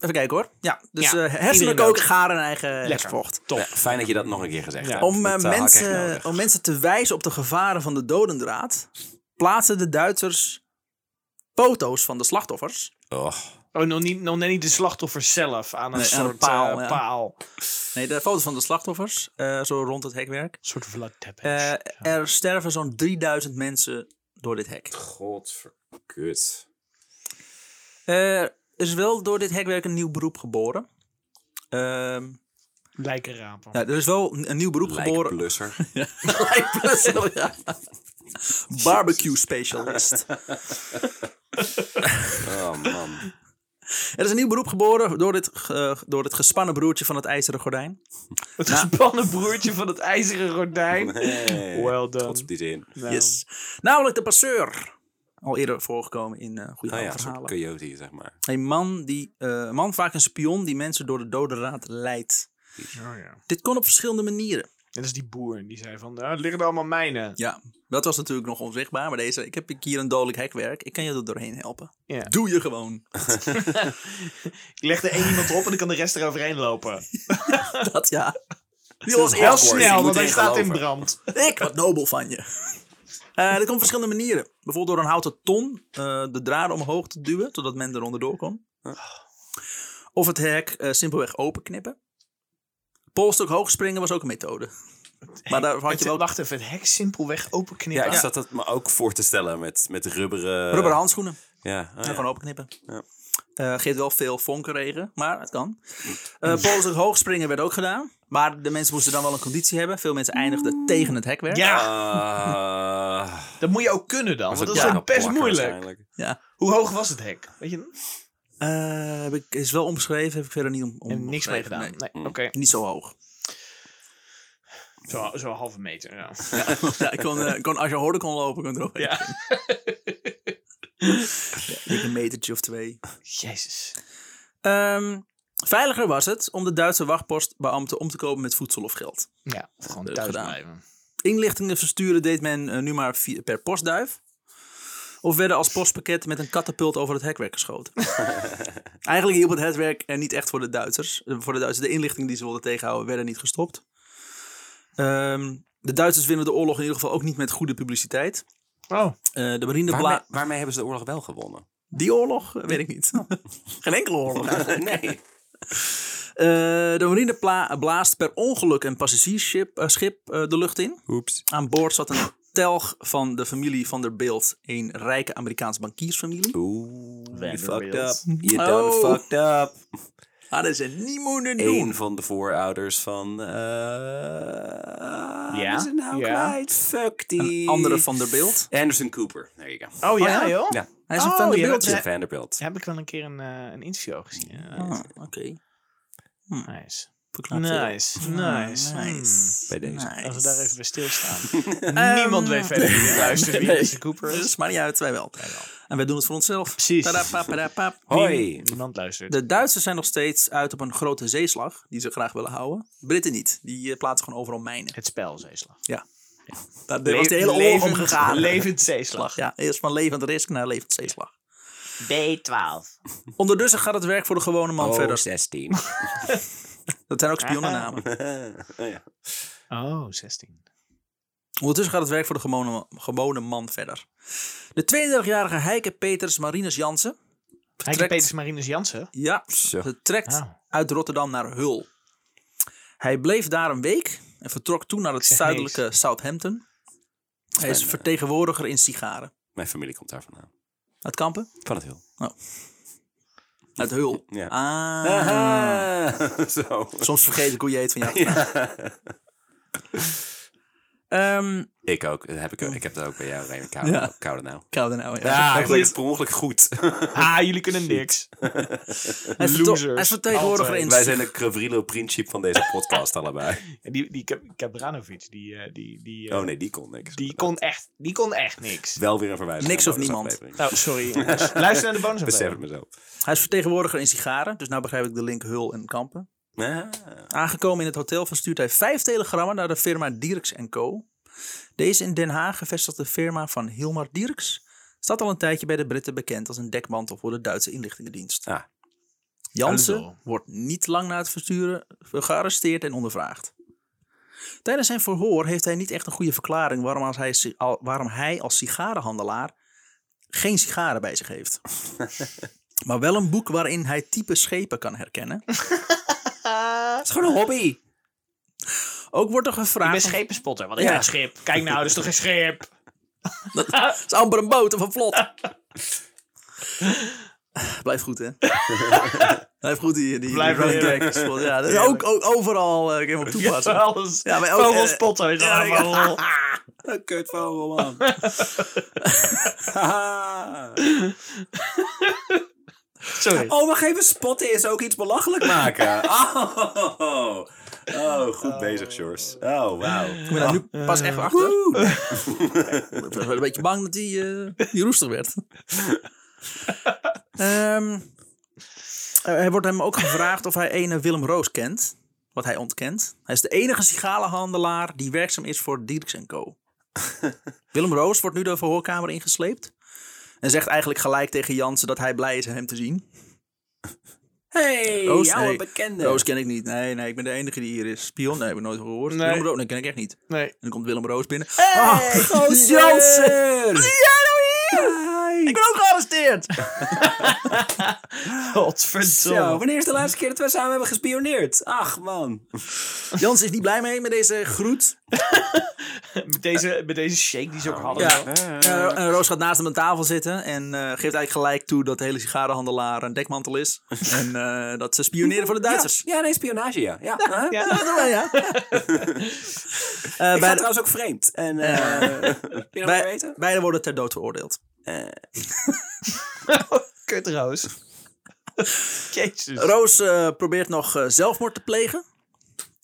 even kijken hoor. Ja, dus Ja, eh, hersenen koken, garen en eigen hersenvocht. Top. Ja, fijn dat je dat nog een keer gezegd Ja. hebt. Om, eh, Dat, eh, mensen, om mensen te wijzen op de gevaren van de dodendraad, plaatsen de Duitsers foto's van de slachtoffers. Oh. Oh, nog niet, nog net niet de slachtoffers zelf aan een Nee, aan soort een paal, ja. paal. Nee, de foto's van de slachtoffers, eh, zo rond het hekwerk. Een soort Vlad Tepes. Eh, er sterven zo'n 3000 mensen door dit hek. Godverkut. Eh, er is wel door dit hekwerk een nieuw beroep geboren. Ehm, Lijkenrapen. ja, er is wel een, een nieuw beroep geboren. Lijkblusser. Ja. Barbecue specialist. Oh man. Er is een nieuw beroep geboren door dit, ge- door het gespannen broertje van het ijzeren gordijn. Het gespannen broertje van het ijzeren gordijn. Well done. Trots op die zin. Nou, Yes. Namelijk de passeur. Al eerder voorgekomen in eh goede Oh ja, oude een soort verhalen. coyote, zeg maar. Een man, die, eh, een man, vaak een spion, die mensen door de dode raad leidt. Oh ja. Dit kon op verschillende manieren. Dat is die boer die zei van, "Ah, het liggen er allemaal mijnen. Ja, dat was natuurlijk nog onzichtbaar. Maar deze, ik heb hier een dodelijk hekwerk. Ik kan je er doorheen helpen. Ja. Doe je gewoon. Ik leg er één iemand op en dan kan de rest eroverheen lopen. dat ja. Die was Heel snel, want hij staat in brand. Ik, wat nobel van je. Eh dit komt op verschillende manieren. Bijvoorbeeld door een houten ton eh, de draden omhoog te duwen, zodat men er onderdoor kon. Of het hek eh, simpelweg openknippen. Polstok hoog springen was ook een methode. Maar daar had je wel Wacht even, het hek simpelweg Ja, openknippen. ik zat dat me ook voor te stellen met, met rubberen... rubberen handschoenen. Ja, oh, En ja. gewoon openknippen. Ja. Eh, geeft wel veel vonkenregen, maar het kan. Eh polstok hoog springen werd ook gedaan. Maar de mensen moesten dan wel een conditie hebben. Veel mensen eindigden tegen het hekwerk. Ja, Ah, dat moet je ook kunnen dan, want dat is ja, ook best moeilijk. Ja. Hoe hoog was het hek? Weet je? Eh, heb ik, is wel omschreven, heb ik verder niet om, om En niks mee gedaan. nee. Nee, oké. Niet zo hoog. Zo, zo halve meter, ja. Ja, ik kon, eh, kon, als je hoorde kon lopen, kon er ook Ja. Een metertje of twee. Jezus. Ehm, veiliger was het om de Duitse wachtpostbeambten om te kopen met voedsel of geld. Ja, gewoon thuis gedaan. blijven. Inlichtingen versturen deed men eh, nu maar via- per postduif. of werden als postpakket met een katapult over het hekwerk geschoten. Eigenlijk hielp het hekwerk er niet echt voor de Duitsers. Eh, Voor de Duitsers, de inlichting die ze wilden tegenhouden, werden niet gestopt. Ehm, de Duitsers winnen de oorlog in ieder geval ook niet met goede publiciteit. Oh, Eh, de marine Waarmee, hebben ze de oorlog wel gewonnen? Die oorlog? Weet ik niet. Geen enkele oorlog. nee. Eh, de marine pla- blaast per ongeluk een passagiersschip eh, schip, eh, de lucht in. Oeps. Aan boord zat een telg van de familie van der Beeld, een rijke Amerikaanse bankiersfamilie. Oeh, you fucked Vanderbilt. up. You done Oh. fucked up. Hadden ze niet moeten Een doen. van de voorouders van... eh Ja, Is het nou ja. kwijt? Fuck die. Een andere van der Beeld. Anderson Cooper. There you go. oh ja, ja? joh. Ja, Hij is een Oh, van der ja, Vanderbilt. Heb ik wel een keer een, eh, een interview over gezien. Ja, Ah, Oké. Veel. Nice, nice. Ah, Hmm. nice. Bij deze. Nice. Als we daar even bij stilstaan. Niemand weet verder wie dit luistert wie Nee. Cooper Dus is. maar niet uit, wij wel. En wij doen het voor onszelf. Precies. Hoi. Niemand luistert. De Duitsers zijn nog steeds uit op een grote zeeslag, die ze graag willen houden. Britten niet. Die eh, plaatsen gewoon overal mijnen. Het spel, zeeslag. Ja. Daar was de hele oorlog om gegaan. Levend zeeslag. Ja, eerst van levend risk naar levend zeeslag. B12. Ondertussen gaat het werk voor de gewone man Oh, verder. 16. Dat zijn ook spionnennamen. oh, ja. Oh, 16. Ondertussen gaat het werk voor de gewone, gewone man verder. De 32-jarige Heike Peters Marinus Jansen. Heike Peters Marinus Jansen. Ja, Zo. vertrekt Ah. uit Rotterdam naar Hul. Hij bleef daar een week en vertrok toen naar het zuidelijke Southampton. Hij is eh, vertegenwoordiger in sigaren. Mijn familie komt daar vandaan. Uit Kampen? Van het heel. Uit Hul. Ja. Ah. Zo. Soms vergeet ik hoe je heet van jou. Ehm, Ik ook. Heb ik, ik heb dat ook bij jou, Raymond. Koude, Ja. koude nou. Koude nou, ja. Ja, het per ongeluk goed. Ah, jullie kunnen niks. Is, Losers. is vertegenwoordiger Wij zijn de Crevrilo principe van deze podcast allebei. En die, die Kabranovic, die, eh, die, die, eh, Oh nee, die kon niks. die, kon echt, die kon echt niks. Wel weer een verwijzing. Niks naar of niemand. Nou, sorry. Luister naar de bonus. Besef het mezelf. Hij is vertegenwoordiger in sigaren. Dus nou begrijp ik de link Hul en Kampen. Aangekomen in het hotel verstuurt hij vijf telegrammen naar de firma Dierks Co. Deze in Den Haag gevestigde firma van Hilmar Dierks staat al een tijdje bij de Britten bekend als een dekmantel voor de Duitse inlichtingendienst. Ah. Jansen wordt niet lang na het versturen gearresteerd en ondervraagd. Tijdens zijn verhoor heeft hij niet echt een goede verklaring waarom, als hij, waarom hij als sigarenhandelaar geen sigaren bij zich heeft. maar wel een boek waarin hij type schepen kan herkennen. Het is gewoon een hobby. Ook wordt er Ik ben gevraagd. schepenspotter. Wat is Ja. een schip? Kijk nou, dat is toch een schip? Het is amper een boot of een vlot. Blijf goed, hè? Blijf goed, die, die, Blijf die running. Ja, dat is ook, ook overal uh, helemaal toepassen. Ja, alles. Ja, maar ook, Vogelspotter. weet je ja, wel. ja. Een kutvogel, man. Sorry. oh, wacht even. Spotten is ook iets belachelijk maken. Oh, oh goed bezig, Sjors. Oh, wauw. Ik ben daar nu pas echt achter. Ik was wel een beetje bang dat hij eh, die roestig werd. Ehm, eh, er wordt hem ook gevraagd of hij ene Willem Roos kent. Wat hij ontkent. Hij is de enige sigarenhandelaar die werkzaam is voor Dierks Co. Willem Roos wordt nu de verhoorkamer ingesleept. En zegt eigenlijk gelijk tegen Jansen dat hij blij is hem te zien. Hey, Roos, jouw nee. bekende. Roos ken ik niet. Nee, nee, ik ben de enige die hier is. Spion, nee, heb ik nooit gehoord. Nee. Willem Roos, nee, ken ik echt niet. En Nee. dan komt Willem Roos binnen. Hey, Ah, gozer. Jansen! Wat jij nou? Ik ben ook gearresteerd. Zo, Godverdomme. wanneer is de laatste keer dat we samen hebben gespioneerd? Ach, man. Jans is niet blij mee met deze groet. Met deze, met deze shake die ze ook hadden. Ja. Eh, en Roos gaat naast hem aan tafel zitten en eh, geeft eigenlijk gelijk toe dat de hele sigarenhandelaar een dekmantel is. en eh, dat ze spioneren voor de Duitsers. Ja, nee, spionage, ja. Ja, huh? Ja. Ja, dat doen wij, ja. Ik Eh, ga beide, trouwens ook vreemd. En, eh je weten? beide worden ter dood veroordeeld. Kut Roos. Jezus. Roos eh, probeert nog eh, zelfmoord te plegen.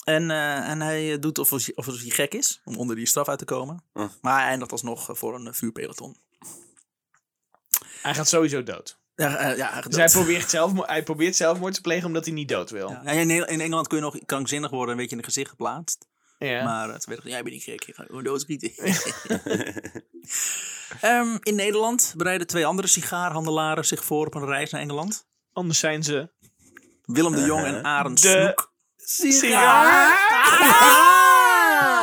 En, eh, en hij eh, doet alsof hij, alsof hij gek is om onder die straf uit te komen. Hm. Maar hij eindigt alsnog eh, voor een eh, vuurpeloton. Hij gaat sowieso dood. Ja, eh, ja, hij Dus hij probeert, zelfmoord, hij probeert zelfmoord te plegen omdat hij niet dood wil. Ja, in, in Engeland kun je nog krankzinnig worden, een beetje in het gezicht geplaatst. Ja. Maar uh, ze weten, jij bent niet gek, je gaat gewoon doodschieten. Ehm, in Nederland bereiden twee andere sigaarhandelaren zich voor op een reis naar Engeland. Anders zijn ze... Willem de Jong en Arend De- Snoek. Sigaar!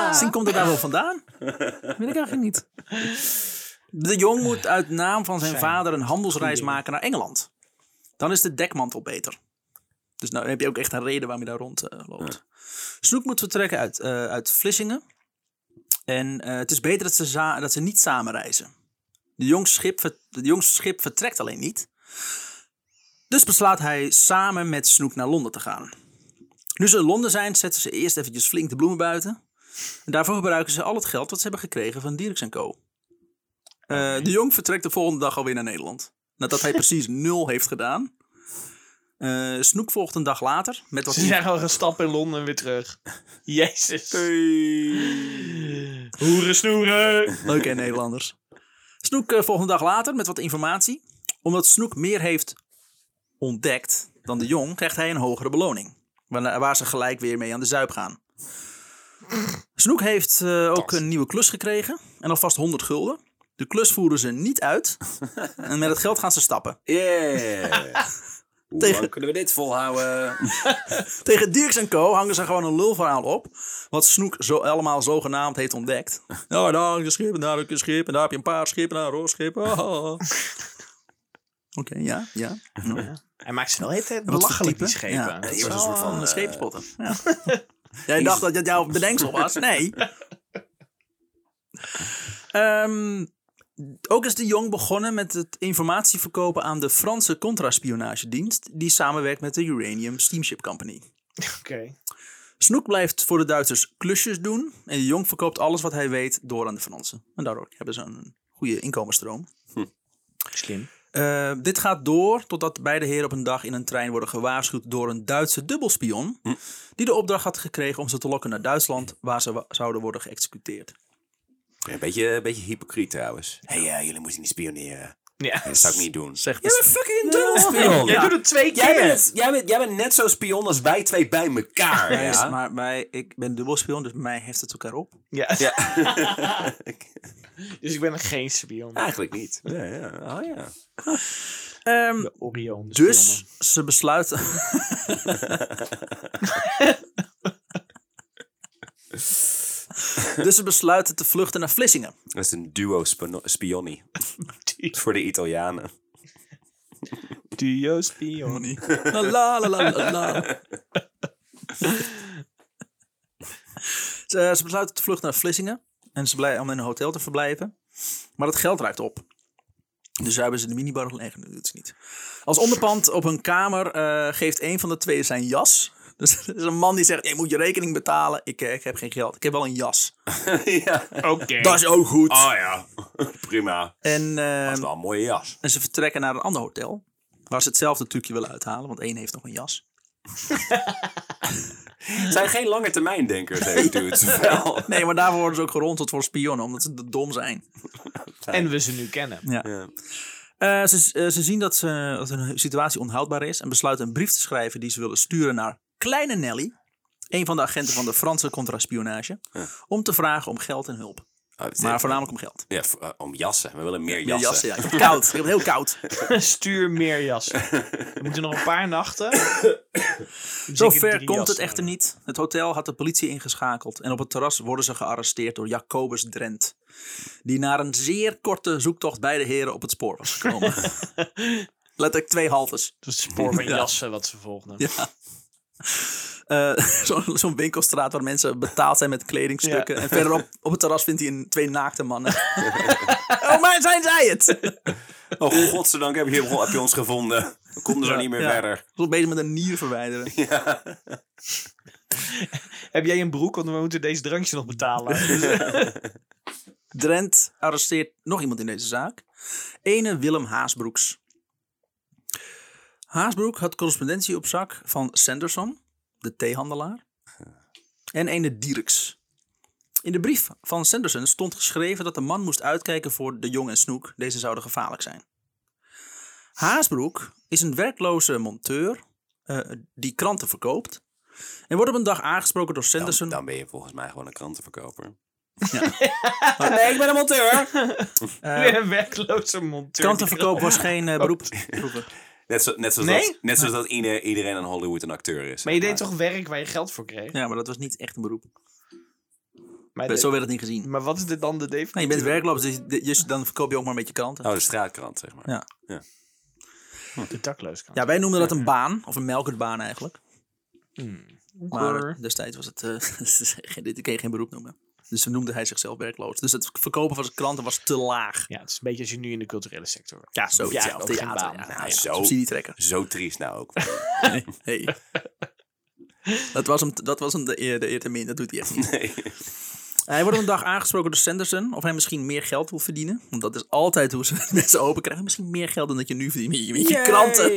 Misschien komt het daar wel vandaan. Weet ik eigenlijk niet. De Jong moet uit naam van zijn Zijn vader een handelsreis maken naar Engeland. Dan is de dekmantel beter. Dus nou heb je ook echt een reden waarom je daar rond eh, loopt. Snoek moet vertrekken uit, eh, uit Vlissingen. En eh, het is beter dat ze, dat ze niet samen reizen. De Jongs schip, de Jongs schip vertrekt alleen niet. Dus besluit hij samen met Snoek naar Londen te gaan. Nu ze in Londen zijn, zetten ze eerst eventjes flink de bloemen buiten. En daarvoor gebruiken ze al het geld dat ze hebben gekregen van Dirks Co. De Jong vertrekt de volgende dag alweer naar Nederland. Nadat hij precies nul heeft gedaan. Eh, Snoek volgt een dag later. Met wat Ze zijn gewoon gestapt in Londen en weer terug. Jezus. Hoeren snoeren. Leuke Nederlanders. Snoek eh, volgt een dag later met wat informatie. Omdat Snoek meer heeft ontdekt dan de Jong, krijgt hij een hogere beloning. Waar, waar ze gelijk weer mee aan de zuip gaan. Snoek heeft eh, ook een nieuwe klus gekregen. En alvast 100 gulden. De klus voeren ze niet uit. En met het geld gaan ze stappen. Yeah. Hoe Tegen- lang kunnen we dit volhouden? Tegen Dirks en Co. hangen ze gewoon een lulverhaal op. Wat Snoek zo allemaal zogenaamd heeft ontdekt. Nou, daar hangt een schip en daar heb je een schip. En daar heb je een paar en daar een schip. Ah. Oké, ja, ja. Hij maakt ze wel heel belachelijk, die schepen. Ja. Dat Je is was een soort van... Eh, scheepspotten. Ja. Jij dacht dat het jouw bedenksel was? Nee. Ehm, ook is de Jong begonnen met het informatie verkopen aan de Franse contraspionagedienst. Die samenwerkt met de Uranium Steamship Company. Oké. Snoek blijft voor de Duitsers klusjes doen. En de Jong verkoopt alles wat hij weet door aan de Fransen. En daardoor hebben ze een goede inkomensstroom. Slim. Eh, dit gaat door totdat beide heren op een dag in een trein worden gewaarschuwd door een Duitse dubbelspion. Die de opdracht had gekregen om ze te lokken naar Duitsland, waar ze wa- zouden worden geëxecuteerd. Een beetje, een beetje hypocriet trouwens. Hé, hey, eh, jullie moeten niet spioneren. Ja. Dat zou ik niet doen. Zegt Jij bent fucking dubbelspion. Jij doet het twee keer. Jij bent, jij, bent, jij bent net zo spion als wij twee bij elkaar. Ja, Ja? Maar bij, ik ben dubbelspion, dus mij heeft het elkaar op. Ja. ja. Dus ik ben geen spion. Eigenlijk niet. Ja, ja. Oh, ja. Ehm, De Orion. de dus spionnen. ze besluiten. dus ze besluiten te vluchten naar Vlissingen. Dat is een duo spioni. Voor de Italianen. Duo spion. La la la la la la. ze, ze besluiten te vluchten naar Vlissingen. En ze blijven om in een hotel te verblijven. Maar het geld raakt op. Dus daar hebben ze de minibar gelegd. Dat doet ze niet. Als onderpand op een kamer eh, geeft een van de twee zijn jas. Dus er is een man die zegt: Je moet je rekening betalen. Ik, eh, ik heb geen geld. Ik heb wel een jas. ja. Oké. Dat is ook goed. Oh ja. Prima. En, eh, Dat is wel een mooie jas. en ze vertrekken naar een ander hotel. Waar ze hetzelfde trucje willen uithalen. Want één heeft nog een jas. Het zijn geen lange termijn denkers, deze dudes. Wel. Nee, maar daarvoor worden ze ook geronseld voor spionnen. Omdat ze dom zijn. En we ze nu kennen. Ja. Ja. Eh, ze, eh, ze zien dat, ze, dat hun situatie onhoudbaar is en besluiten een brief te schrijven die ze willen sturen naar Kleine Nelly, een van de agenten van de Franse contraspionage, om te vragen om geld en hulp. Oh, is Maar voornamelijk om geld. Ja, eh, om jassen. We willen meer Ja, jassen. jassen, ja. Ik heb het koud. Ik heb heel koud. Stuur meer jassen. We moeten nog een paar nachten. Zo Zeker ver drie komt het jassen. echter niet. Het hotel had de politie ingeschakeld en op het terras worden ze gearresteerd door Jacobus Drent. Die na een zeer korte zoektocht bij de heren op het spoor was gekomen. Letterlijk twee haltes. Dat is het spoor van Ja. jassen wat ze volgden. Ja. Eh, Zo'n winkelstraat waar mensen betaald zijn met kledingstukken. Ja. En verderop op het terras vindt hij een, twee naakte mannen. oh, maar zijn zij het? Oh, godzijdank heb je, heb je ons gevonden. We konden zo Ja, niet meer ja. verder. Zo bezig met een nier verwijderen. Heb jij een broek? Want we moeten deze drankje nog betalen. Drent arresteert nog iemand in deze zaak. Ene Willem Haasbroeks. Haasbroek had correspondentie op zak van Sanderson, de theehandelaar. En ene Dierks. In de brief van Sanderson stond geschreven dat de man moest uitkijken voor de Jong en Snoek. Deze zouden gevaarlijk zijn. Haasbroek is een werkloze monteur eh, die kranten verkoopt. En wordt op een dag aangesproken door Sanderson. dan ben je volgens mij gewoon een krantenverkoper. nee, ik ben een monteur. Weer een werkloze monteur. Krantenverkoop was geen eh, beroep. Net, zo, net zoals, Nee? dat, net zoals dat ieder- iedereen in Hollywood een acteur is. Maar je deed toch werk waar je geld voor kreeg? Ja, maar dat was niet echt een beroep. Maar, Zo werd het niet gezien. maar wat is dit dan de definitie? Nee, je bent werkloos, dus je- dus dan verkoop je ook maar een beetje kranten. Oh, de straatkrant, zeg maar. Ja. De dakloos kan. Ja, wij noemden dat een baan, of een melkertbaan eigenlijk. Hmm. Maar destijds was het, eh dit kun je geen beroep noemen. Dus toen noemde hij zichzelf werkloos. Dus het verkopen van zijn klanten was te laag. Ja, het is een beetje als je nu in de culturele sector werkt. Ja, zoiets. Ja, Ja, theater. Ja, Nou nou ja, zo. subsidie trekken. Zo triest nou ook. Hey. dat was hem, dat was hem de eer, de eer te min. Dat doet hij echt niet. Nee. Hij wordt op een dag aangesproken door Sanderson of hij misschien meer geld wil verdienen. Want dat is altijd hoe ze mensen open krijgen. Misschien meer geld dan dat je nu verdient met je, met je kranten.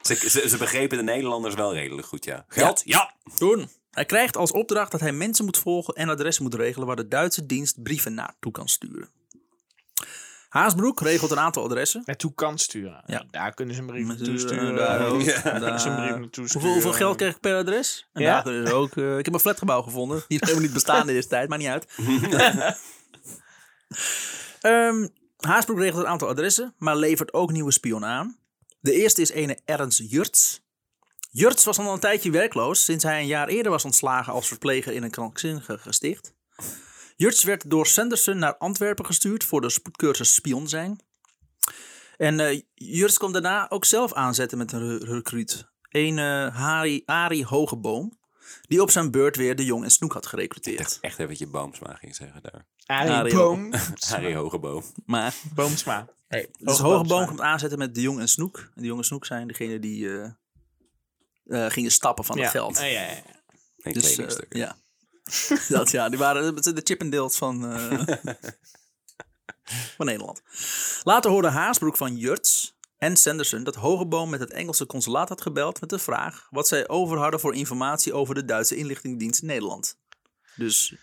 Ze, ze, ze begrepen de Nederlanders wel redelijk goed, ja. Geld? Ja. Doen. Hij krijgt als opdracht dat hij mensen moet volgen en adressen moet regelen waar de Duitse dienst brieven naartoe kan sturen. Haasbroek regelt een aantal adressen. Naartoe kan sturen. Ja. Daar kunnen ze een brief naartoe sturen. eh, daar ook. Ja. Daar- Kunnen ze een brief naartoe sturen. Hoeveel, hoeveel geld krijg ik per adres? En Ja? ze ook. eh, ik heb een flatgebouw gevonden. Die helemaal niet bestaan in deze tijd, maar niet uit. Ehm Haasbroek regelt een aantal adressen, maar levert ook nieuwe spionnen aan. De eerste is ene Ernst Jurts. Jurts was al een tijdje werkloos sinds hij een jaar eerder was ontslagen als verpleger in een krankzinnige gesticht. Jurts werd door Sanderson naar Antwerpen gestuurd voor de spoedcursus spion zijn. En eh Jurts komt daarna ook zelf aanzetten met een re- recruut. Een eh Harry, Arie Hogeboom, die op zijn beurt weer de Jong en Snoek had gerecruiteerd. Echt even je boomsma ging zeggen daar. Arie Arie Boom. Harry Hogeboom. Maar Boomsma. Hey, Dus Hogeboom komt aanzetten met de Jong en Snoek. En de Jong en Snoek zijn degene die eh, eh, gingen stappen van ja. het geld. Ja, ja, ja. Geen Dus, eh, ja. dat, ja, die waren de de Chippendales van, eh, van Nederland. Later hoorde Haasbroek van Jurts en Sanderson dat Hogeboom met het Engelse consulaat had gebeld met de vraag wat zij over hadden voor informatie over de Duitse inlichtingendienst in Nederland. Dus,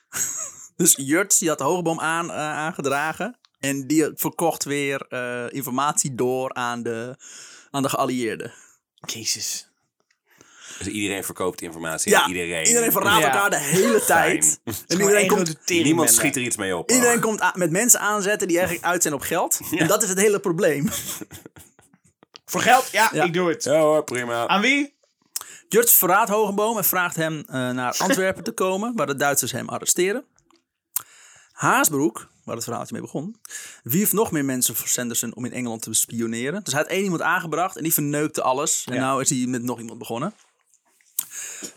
dus Jurts die had Hogeboom aan, eh, aangedragen en die verkocht weer eh, informatie door aan de, aan de geallieerden. Jezus. Dus iedereen verkoopt informatie Ja, aan iedereen. Iedereen verraadt Ja. elkaar de hele tijd. En iedereen komt, Niemand schiet er iets mee op. Iedereen Oh. komt a- met mensen aanzetten die eigenlijk uit zijn op geld. En dat is het hele probleem. Voor geld? Ja, Ja. ik doe het. Ja hoor, prima. Aan wie? Jurts verraadt Hogeboom en vraagt hem eh, naar Antwerpen te komen, waar de Duitsers hem arresteren. Haasbroek, waar het verhaaltje mee begon, wierf nog meer mensen voor Sanderson om in Engeland te spioneren. Dus hij had één iemand aangebracht en die verneukte alles. En Ja. nu is hij met nog iemand begonnen.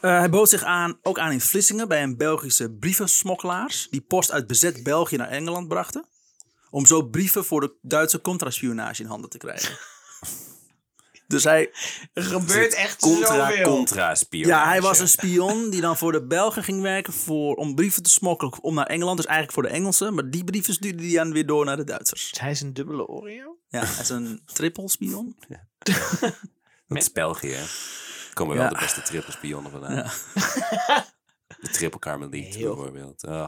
Eh, hij bood zich aan, ook aan in Vlissingen bij een Belgische brievensmokkelaars, die post uit bezet België naar Engeland brachten. Om zo brieven voor de Duitse contraspionage in handen te krijgen. dus hij, Er gebeurt echt Contra, zoveel. contra spion. ja, hij was een spion die dan voor de Belgen ging werken voor, om brieven te smokkelen om naar Engeland. Dus eigenlijk voor de Engelsen. Maar die brieven stuurde hij dan weer door naar de Duitsers. Hij is een dubbele Oreo? Ja, hij is een triple spion. Dat is België. Komen wel Ja. de beste triple spionnen vandaan. Ja. De triple Carmelite Heel. bijvoorbeeld. Oh.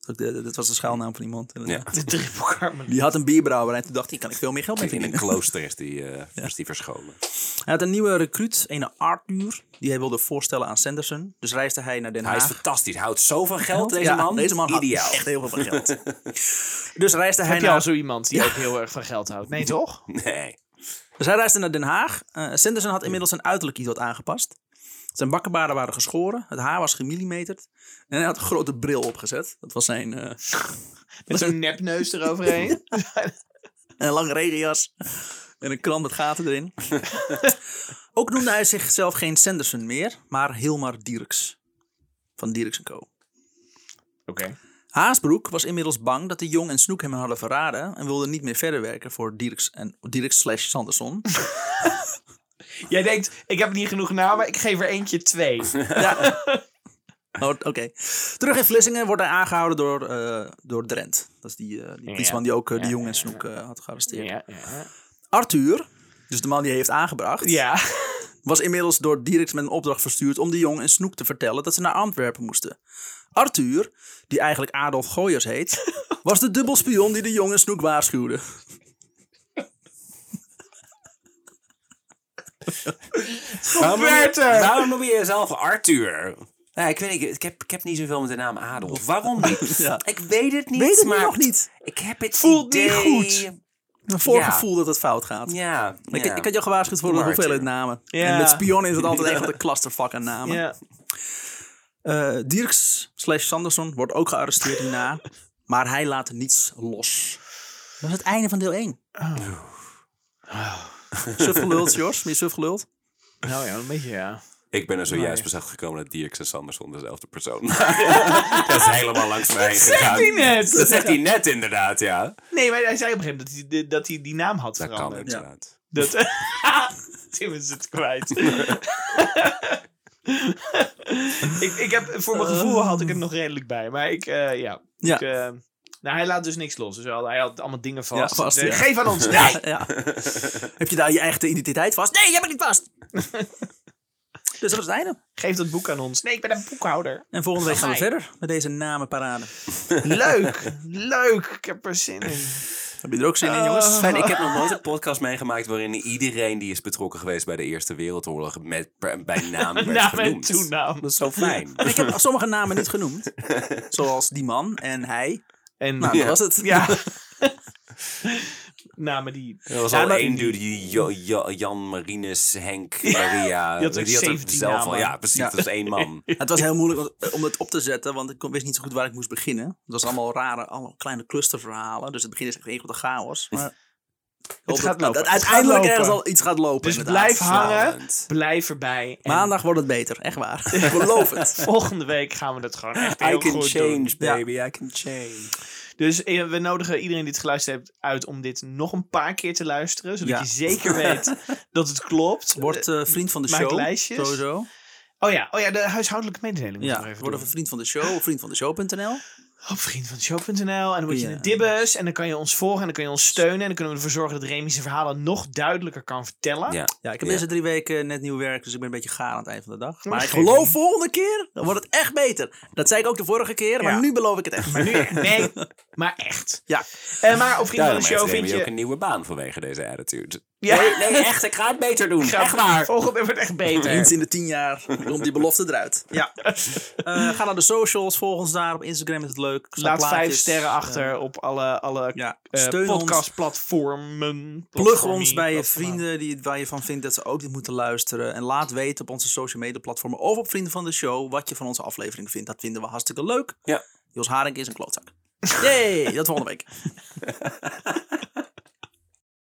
De- Dit was de schuilnaam van iemand. Ja. De triple. Die had een bierbrouwerij en toen dacht hij, kan ik veel meer geld mee In een verdienen. klooster is die, eh, is die verscholen. Hij had een nieuwe recruut, een Arthur, die hij wilde voorstellen aan Sanderson. Dus reisde hij naar Den Hij is Haag. fantastisch. Hij houdt zoveel geld, deze Ja, man. Deze man Ideaal. echt heel veel van geld. dus reisde hij Heb je al naar zo iemand die ook heel erg van geld houdt? Nee, toch? Nee. Dus hij reisde naar Den Haag. Eh Sanderson had inmiddels zijn uiterlijk iets wat aangepast. Zijn bakkenbaarden waren geschoren. Het haar was gemillimeterd. En hij had een grote bril opgezet. Dat was zijn... eh, Met zo'n nepneus eroverheen. en een lange regenjas. En een krant met gaten erin. Ook noemde hij zichzelf geen Sanderson meer, maar Hilmar Dierks. Van Dierks Co. Oké. Haasbroek was inmiddels bang dat de Jong en Snoek hem hadden verraden en wilde niet meer verder werken voor Dierks en Dierks slash Sanderson. Jij denkt, ik heb niet genoeg namen, ik geef er eentje twee. Ja. Oh, Oké. Terug in Vlissingen wordt hij aangehouden door, eh, door Drent. Dat is die, eh die politieman die ook eh, de Jong en Snoek had gearresteerd. Arthur, dus de man die hij heeft aangebracht, Ja. Was inmiddels door Dierks met een opdracht verstuurd om de Jong en Snoek te vertellen dat ze naar Antwerpen moesten. Arthur, die eigenlijk Adolf Gooyers heet, was de dubbelspion die de Jong en Snoek waarschuwde. Waarom noem, je, gebeurt er? waarom noem je jezelf Arthur? Ja, ik weet niet, ik heb, ik heb niet zoveel met de naam Adolf. Waarom niet? Ja. Ik weet het niet, Weet het maar nog niet. ik heb het Voelt niet goed. Een voorgevoel Ja. dat het fout gaat. Ja, Ik, ja. ik had jou gewaarschuwd voor de hoeveelheid namen. Ja. En met spionnen is het altijd echt een clusterfuck aan namen. Ja. Eh, Dirks slash Sanderson wordt ook gearresteerd hierna. Maar hij laat niets los. Dat is het einde van deel 1. Suf geluld, Jos. Ben je suf geluld? Nou ja, een beetje ja. Ik ben er zojuist Nee. achter gekomen dat Dirks en Sanderson dezelfde persoon Dat is helemaal langs mij heen gegaan. hij net. Dat zegt hij net inderdaad, ja. Nee, maar hij zei op een gegeven moment dat hij, dat hij die naam had Dat kan veranderd. inderdaad. Dat... Tim is het kwijt. ik, ik heb, voor mijn gevoel had ik het nog redelijk bij. Maar ik, eh, ja. Ja. Ik, eh, nou, hij laat dus niks los. Dus hij had allemaal dingen vast. Ja, vast, Eh, ja. Geef aan ons. Nee. Ja, ja. Heb je daar je eigen identiteit vast? Nee, jij bent niet vast. Dus dat is het einde. Geef dat boek aan ons. Nee, ik ben een boekhouder. En volgende week gaan we verder met deze namenparade. Leuk. Leuk. Ik heb er zin in. Heb je er ook zin in, jongens? Fijn, ik heb nog nooit een podcast meegemaakt waarin iedereen die is betrokken geweest bij de Eerste Wereldoorlog met, bij naam werd Naam en genoemd. toenaam. Dat is zo fijn. En ik heb sommige namen niet genoemd. Zoals die man en hij. En Nou, Ja. dat was het. ja. Namen die... Er was Ja, al één dude, die Jo- Jo- Jan Marinus, Henk, Maria. die had ook het 17 zelf al. namen. Ja, precies. Ja. Dat is één man. Het was heel moeilijk om- het op te zetten, want ik wist niet zo goed waar ik moest beginnen. Het was allemaal rare, allemaal kleine clusterverhalen. Dus het begin is echt een grote chaos. Maar ik hoop gaat dat- lopen. dat Het gaat uiteindelijk lopen. ergens al iets gaat lopen. Dus inderdaad. blijf hangen. Blijf erbij. En Maandag wordt het beter, echt waar. Ik beloof het. volgende week gaan we het gewoon echt I heel can goed change, doen. baby. I can change. Dus eh, we nodigen iedereen die het geluisterd heeft uit om dit nog een paar keer te luisteren. Zodat Ja. je zeker weet dat het klopt. Word eh, vriend van de Maak show. lijstjes. Sowieso. Oh ja, oh ja, de huishoudelijke mededeling. Ja, we even word doen. even vriend van de show op vriendvandeshow.nl. Op vriendvandeshow.nl. En dan word je Ja. een dibbes. En dan kan je ons volgen. En dan kan je ons steunen. En dan kunnen we ervoor zorgen dat Remy zijn verhalen nog duidelijker kan vertellen. Ja. Ja, ik heb Ja. deze drie weken net nieuw werk, dus ik ben een beetje gaar aan het eind van de dag. Maar ik geloof niet. volgende keer, dan wordt het echt beter. Dat zei ik ook de vorige keer, maar Ja. nu beloof ik het echt. Maar nu, nee, maar echt. Ja, Eh, maar op Vriend van de Show vind je... ook een nieuwe baan vanwege deze attitude. Ja. Nee, nee, echt. Ik ga het beter doen. Ga- Echt waar. Volgende wordt echt beter. eens in de tien jaar komt die belofte eruit. Ja. Eh, ga naar de socials, volg ons daar. Op Instagram is het leuk. Laat vijf sterren achter op alle, alle Ja, eh, podcastplatformen. Plug ons bij je vrienden die, waar je van vindt dat ze ook dit moeten luisteren. En laat weten op onze social media platformen of op Vrienden van de Show wat je van onze aflevering vindt. Dat vinden we hartstikke leuk. Ja. Jos Haring is een klootzak. Yay, dat volgende week.